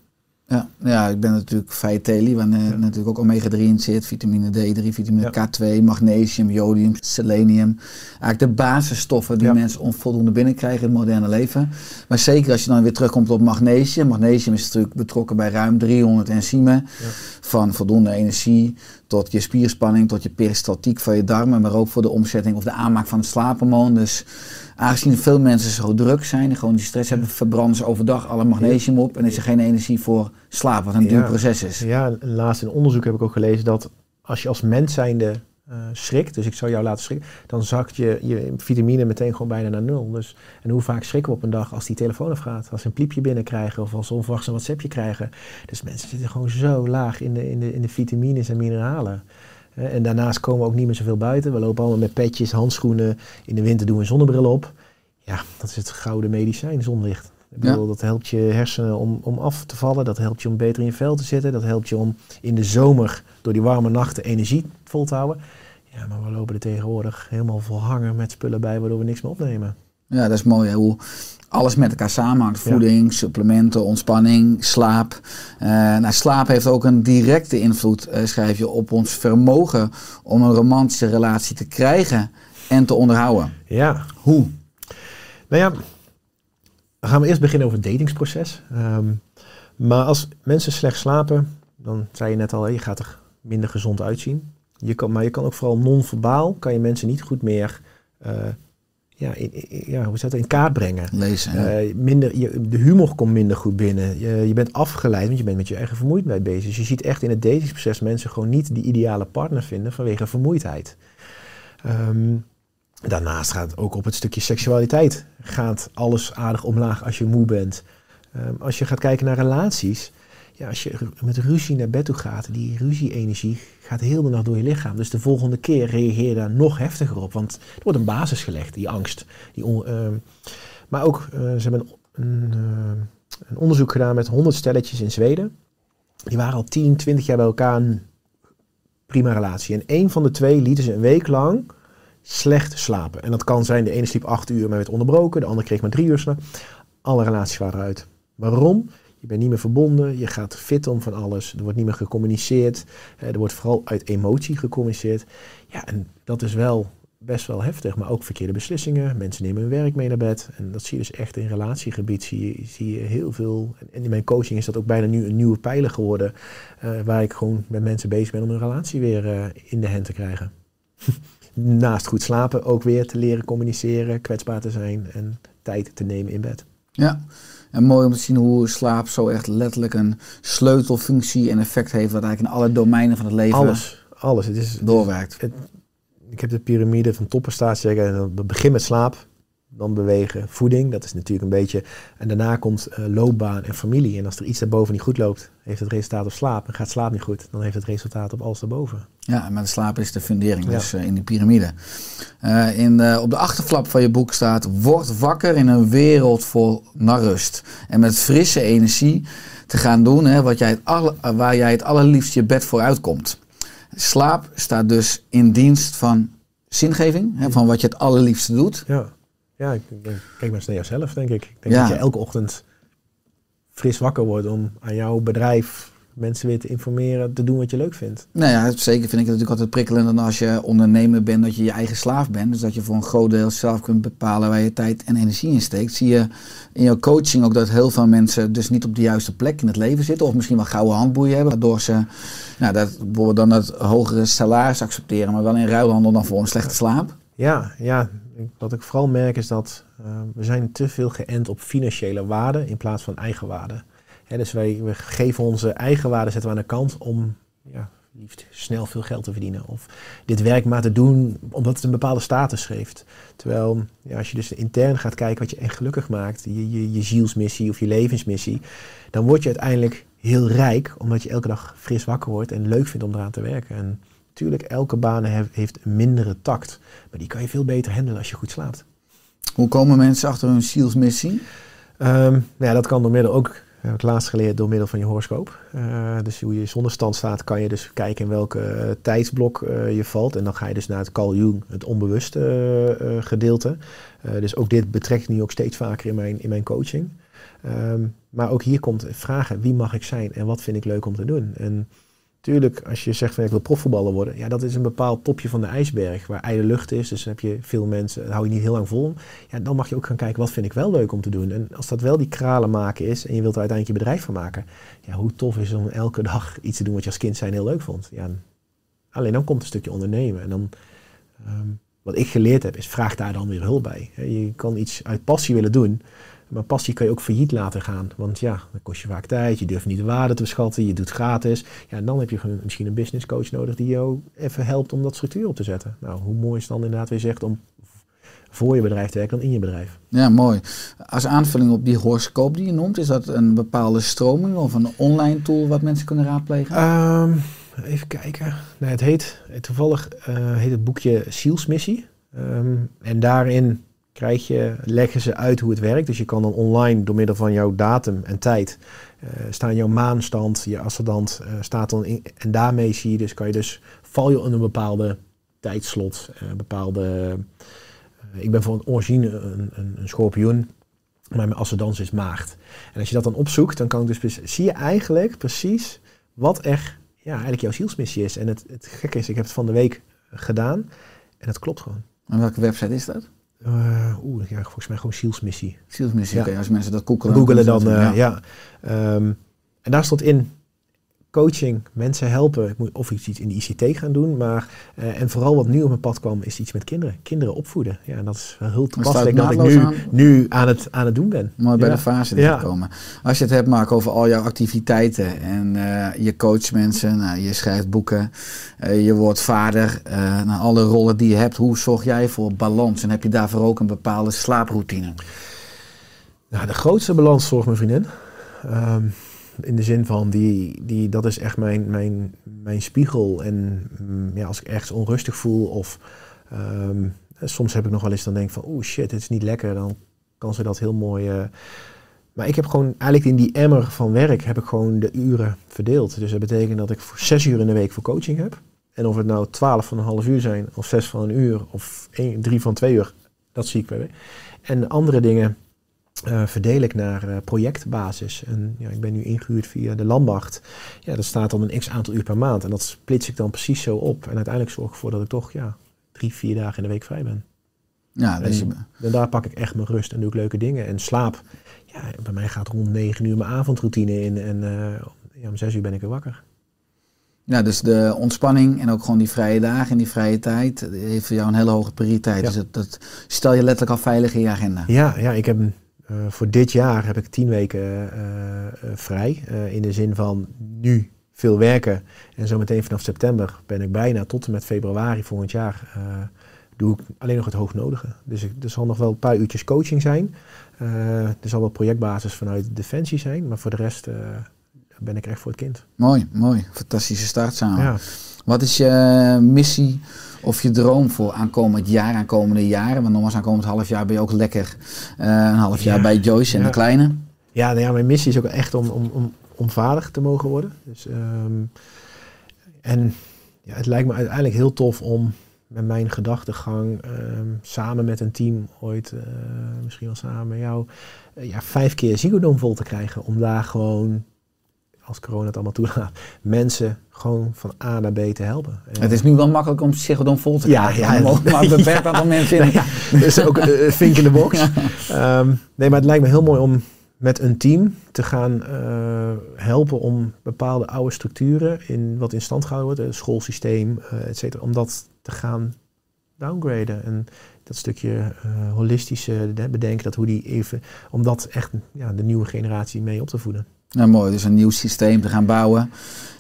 Ja, ja, ik ben natuurlijk Vijteli, waar eh, Ja. natuurlijk ook omega-3 in zit. Vitamine D3, vitamine Ja. K2, magnesium, jodium, selenium. Eigenlijk de basisstoffen die Ja. mensen onvoldoende binnenkrijgen in het moderne leven. Maar zeker als je dan weer terugkomt op magnesium. Magnesium is natuurlijk betrokken bij ruim 300 enzymen. Van voldoende energie tot je spierspanning, tot je peristaltiek van je darmen. Maar ook voor de omzetting of de aanmaak van het slaaphormoon. Dus aangezien veel mensen zo druk zijn en gewoon die stress hebben, verbranden ze overdag alle magnesium op. En is er geen energie voor slaap, wat een duur proces is. Ja, en laatst in onderzoek heb ik ook gelezen dat als je als mens zijnde eh schrikt, dus ik zou jou laten schrikken, dan zakt je, je vitamine meteen gewoon bijna naar nul. Dus, en hoe vaak schrikken we op een dag als die telefoon afgaat, als ze een pliepje binnenkrijgen of als ze onverwachts een WhatsAppje krijgen. Dus mensen zitten gewoon zo laag in de, in de, in de vitamines en mineralen. En daarnaast komen we ook niet meer zoveel buiten. We lopen allemaal met petjes, handschoenen. In de winter doen we een zonnebril op. Ja, dat is het gouden medicijn, zonlicht. Ik Ja. bedoel, Dat helpt je hersenen om, om af te vallen. Dat helpt je om beter in je vel te zitten. Dat helpt je om in de zomer door die warme nachten energie vol te houden. Ja, maar we lopen er tegenwoordig helemaal vol hangen met spullen bij waardoor we niks meer opnemen. Ja, dat is mooi hè, hoe alles met elkaar samenhangt. Voeding, supplementen, ontspanning, slaap. Eh, nou, slaap heeft ook een directe invloed, eh, schrijf je, op ons vermogen om een romantische relatie te krijgen en te onderhouden. Ja, Hoe? Nou ja, dan gaan we eerst beginnen over het datingsproces. Ehm, maar als mensen slecht slapen, dan zei je net al, je gaat er minder gezond uitzien. Je kan, maar je kan ook vooral non-verbaal, kan je mensen niet goed meer eh, ja, in, in- ja, hoe zou het, in kaart brengen. Lezen. Eh, minder, je, de humor komt minder goed binnen. Je, je bent afgeleid, want je bent met je eigen vermoeidheid bezig. Dus je ziet echt in het datingsproces mensen gewoon niet die ideale partner vinden vanwege vermoeidheid. Ehm, daarnaast gaat ook op het stukje seksualiteit gaat alles aardig omlaag als je moe bent. Ehm, als je gaat kijken naar relaties, ja, als je met ruzie naar bed toe gaat, die ruzie-energie gaat heel de nacht door je lichaam. Dus de volgende keer reageer je daar nog heftiger op, want er wordt een basis gelegd, die angst. Die ehm, maar ook, eh, ze hebben een, een, eh, onderzoek gedaan met 100 stelletjes in Zweden. Die waren al 10, 20 jaar bij elkaar een prima relatie. En één van de twee lieten ze een week lang slecht slapen. En dat kan zijn, de ene sliep acht uur maar werd onderbroken, de andere kreeg maar drie uur slaap. Alle relaties waren uit. Waarom? Je bent niet meer verbonden, je gaat fit om van alles, er wordt niet meer gecommuniceerd, er wordt vooral uit emotie gecommuniceerd. Ja, en dat is wel best wel heftig, maar ook verkeerde beslissingen. Mensen nemen hun werk mee naar bed. En dat zie je dus echt in relatiegebied, zie je, zie je heel veel. En in mijn coaching is dat ook bijna nu een nieuwe pijler geworden, eh, waar ik gewoon met mensen bezig ben om hun relatie weer eh, in de hand te krijgen. Naast goed slapen ook weer te leren communiceren, kwetsbaar te zijn en tijd te nemen in bed. Ja. En mooi om te zien hoe slaap zo echt letterlijk een sleutelfunctie en effect heeft, wat eigenlijk in alle domeinen van het leven Alles, alles. Het is, doorwerkt. ik heb de piramide van topprestatie zeggen. en dan begin met slaap, dan bewegen, voeding. Dat is natuurlijk een beetje. En daarna komt eh, loopbaan en familie. En als er iets daarboven niet goed loopt, heeft het resultaat op slaap. En gaat slaap niet goed, dan heeft het resultaat op alles daarboven. Ja, maar de slaap is de fundering, Ja. dus eh, in die piramide. Eh, in, op de achterflap van je boek staat: Word wakker in een wereld vol naar rust. En met frisse energie te gaan doen hè, wat jij het alle, waar jij het allerliefst je bed voor uitkomt. Slaap staat dus in dienst van zingeving, hè, van wat je het allerliefste doet. Ja, ja ik, denk- kijk maar eens naar jezelf, denk ik. Ik denk Ja. dat je elke ochtend fris wakker wordt om aan jouw bedrijf mensen weer te informeren, te doen wat je leuk vindt. Nou ja, zeker vind ik het natuurlijk altijd prikkelend als je ondernemer bent, dat je je eigen slaaf bent. Dus dat je voor een groot deel zelf kunt bepalen waar je tijd en energie in steekt. Zie je in jouw coaching ook dat heel veel mensen dus niet op de juiste plek in het leven zitten. Of misschien wel gouden handboeien hebben, waardoor ze nou, dat, bijvoorbeeld dan het hogere salaris accepteren, maar wel in ruilhandel dan voor een slechte slaap. Ja, ja. Wat ik vooral merk is dat eh, we zijn te veel geënt op financiële waarde in plaats van eigenwaarde. Hè, dus wij, we geven onze eigenwaarde zetten we aan de kant om ja, liefst snel veel geld te verdienen. Of dit werk maar te doen omdat het een bepaalde status geeft. Terwijl ja, als je dus intern gaat kijken wat je echt gelukkig maakt, je, je, je zielsmissie of je levensmissie, dan word je uiteindelijk heel rijk omdat je elke dag fris wakker wordt en leuk vindt om eraan te werken. En natuurlijk, elke baan he- heeft een mindere tact. Maar die kan je veel beter handelen als je goed slaapt. Hoe komen mensen achter hun zielsmissie? Ehm, nou ja, dat kan door middel ook, heb ik laatst geleerd, door middel van je horoscoop. Eh, dus hoe je zonnestand staat, kan je dus kijken in welke eh, tijdsblok eh, je valt. En dan ga je dus naar het Carl Jung, het onbewuste gedeelte. Dus ook dit betrek ik nu ook steeds vaker in mijn, in mijn coaching. Ehm, maar ook hier komt vragen, wie mag ik zijn en wat vind ik leuk om te doen? En Tuurlijk, als je zegt van ik wil profvoetballer worden, ja, dat is een bepaald topje van de ijsberg waar ijle lucht is. Dus heb je veel mensen, hou je niet heel lang vol. Ja, dan mag je ook gaan kijken wat vind ik wel leuk om te doen. En als dat wel die kralen maken is en je wilt er uiteindelijk je bedrijf van maken, ja, hoe tof is om elke dag iets te doen wat je als kind zijn heel leuk vond. Ja, alleen dan komt een stukje ondernemen. En dan, ehm, wat ik geleerd heb, is vraag daar dan weer hulp bij. Je kan iets uit passie willen doen, maar passie kan je ook failliet laten gaan. Want ja, dan kost je vaak tijd, je durft niet de waarde te beschatten, je doet gratis. Ja, en dan heb je misschien een business coach nodig die jou even helpt om dat structuur op te zetten. Nou, hoe mooi is het dan inderdaad weer zegt om voor je bedrijf te werken dan in je bedrijf. Ja, mooi. Als aanvulling op die horoscoop die je noemt, is dat een bepaalde stroming of een online tool wat mensen kunnen raadplegen? Ehm, even kijken. Nee, het heet, toevallig eh, heet het boekje Zielsmissie. Ehm, en daarin krijg je, leggen ze uit hoe het werkt. Dus je kan dan online door middel van jouw datum en tijd eh, staan jouw maanstand, je ascendant eh, staat dan in. En daarmee zie je dus, kan je dus, val je in een bepaalde tijdslot, eh, bepaalde... ik ben van origine een, een, een schorpioen, maar mijn ascendant is maagd. En als je dat dan opzoekt, dan kan ik dus, zie je eigenlijk precies wat er ja, eigenlijk jouw zielsmissie is. En het, het gekke is, ik heb het van de week gedaan en het klopt gewoon. En welke website is dat? Eh, Oeh, ja, volgens mij gewoon zielsmissie. Zielsmissie, Ja. oké, als mensen dat googelen. Googelen dan, eh, ja. Ehm, en daar stond in coaching, mensen helpen. Ik moet of iets in de ICT gaan doen, maar eh, en vooral wat nu op mijn pad kwam, is iets met kinderen. Kinderen opvoeden. Ja, en dat is wel heel toepasselijk dat ik nu, aan. nu aan, het, aan het doen ben. Mooi bij Ja. de fase Ja. komen. Als je het hebt, Mark, over al jouw activiteiten en eh, je coacht mensen, nou, je schrijft boeken, eh, je wordt vader, eh nou, alle rollen die je hebt, hoe zorg jij voor balans? En heb je daarvoor ook een bepaalde slaaproutine? Nou, de grootste balans zorgt mijn vriendin. Ehm, in de zin van, die, die, dat is echt mijn, mijn, mijn spiegel. En mm, ja, als ik ergens onrustig voel of ehm, soms heb ik nog wel eens dan denk van, oeh shit, het is niet lekker. Dan kan ze dat heel mooi... eh, maar ik heb gewoon, eigenlijk in die emmer van werk heb ik gewoon de uren verdeeld. Dus dat betekent dat ik voor zes uur in de week voor coaching heb. En of het nou twaalf van een half uur zijn, of zes van een uur, of drie van twee uur, dat zie ik bij. En de andere dingen eh, verdeel ik naar eh, projectbasis. En ja, ik ben nu ingehuurd via de Lambacht. Ja, dat staat dan een x aantal uur per maand. En dat splits ik dan precies zo op. En uiteindelijk zorg ik ervoor dat ik toch ja, drie, vier dagen in de week vrij ben. Ja, je, En, daar pak ik echt mijn rust en doe ik leuke dingen. En slaap, ja, bij mij gaat rond negen uur mijn avondroutine in. En eh, ja, om zes uur ben ik weer wakker. ja, dus de ontspanning en ook gewoon die vrije dagen en die vrije tijd heeft voor jou een hele hoge prioriteit. Ja. Dus dat, dat stel je letterlijk al veilig in je agenda. Ja, ja ik heb eh, voor dit jaar heb ik tien weken eh, eh, vrij. In de zin van nu veel werken. En zometeen vanaf september ben ik bijna tot en met februari volgend jaar. doe ik alleen nog het hoognodige. Dus ik, er zal nog wel een paar uurtjes coaching zijn. Er zal wel projectbasis vanuit Defensie zijn. Maar voor de rest ben ik echt voor het kind. Mooi, mooi. Fantastische start samen. Ja. Wat is je missie of je droom voor aankomend jaar, aankomende jaren? Want nogmaals, aankomend half jaar ben je ook lekker eh, een half jaar Ja. bij Joyce en Ja. de kleine. Ja, nou ja, mijn missie is ook echt om, om, om, om vader te mogen worden. Dus, ehm, en ja, het lijkt me uiteindelijk heel tof om met mijn gedachtegang ehm, samen met een team ooit, eh, misschien wel samen met jou, eh, ja, vijf keer Ziggo vol te krijgen. Om daar gewoon als corona het allemaal toelaat, mensen gewoon van A naar B te helpen. En- Het is nu wel makkelijk om Psychodon vol te krijgen. ja. Maar beperkt aantal mensen in. Dat is ook een vink in de box. Ehm, nee, maar het lijkt me heel mooi om met een team te gaan eh, helpen om bepaalde oude structuren in wat in stand gehouden wordt, het schoolsysteem, eh et cetera, om dat te gaan downgraden. En dat stukje eh, holistische bedenken, dat hoe die even, om dat echt ja, de nieuwe generatie mee op te voeden. Nou, mooi. Dus een nieuw systeem te gaan bouwen.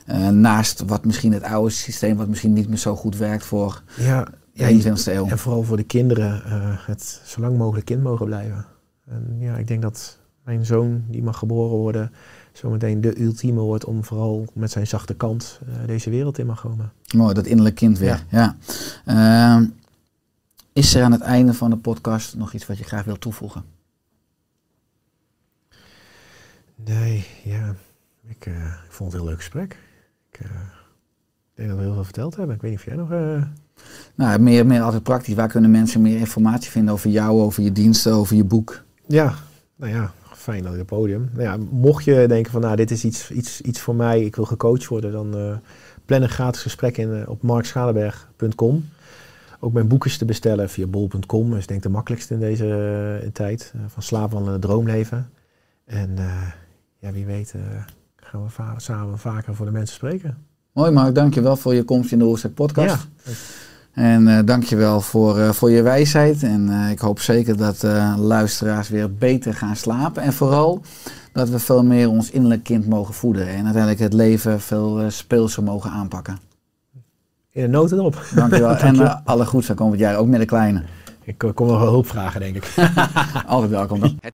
Eh, naast wat misschien het oude systeem, wat misschien niet meer zo goed werkt voor Ja, de ja, 21ste eeuw. En vooral voor de kinderen eh, het zo lang mogelijk kind mogen blijven. En ja, ik denk dat mijn zoon, die mag geboren worden, zometeen de ultieme wordt om vooral met zijn zachte kant eh, deze wereld in mag komen. Mooi, dat innerlijk kind weer. Ja. Ehm, is er aan het einde van de podcast nog iets wat je graag wilt toevoegen? Nee, ja, ik, eh, ik vond het een heel leuk gesprek. Ik eh, denk dat we heel veel verteld hebben. Ik weet niet of jij nog... eh, Nou, meer, meer altijd praktisch. Waar kunnen mensen meer informatie vinden over jou, over je diensten, over je boek? Ja, nou ja, fijn dat ik op het podium. Nou ja, mocht je denken van, nou, dit is iets, iets, iets voor mij, ik wil gecoacht worden, dan plan een gratis gesprek in op markschalenberg.com. Ook mijn boek is te bestellen via bol.com. Dat is denk ik de makkelijkste in deze tijd. van slaapwandelen naar droomleven. En ja, wie weet eh, gaan we va- samen vaker voor de mensen spreken. Mooi Mark, dankjewel voor je komst in de Oorzaak podcast. Ja. En eh dankjewel voor, eh, voor je wijsheid. En eh, ik hoop zeker dat eh, luisteraars weer beter gaan slapen. En vooral dat we veel meer ons innerlijk kind mogen voeden. En uiteindelijk het leven veel speelser mogen aanpakken. In een noten erop. Dankjewel. en Dankjewel. eh, alle goeds van komend jaar, ook met de kleine. Ik kom nog wel hulp vragen, denk ik. Altijd welkom. dan.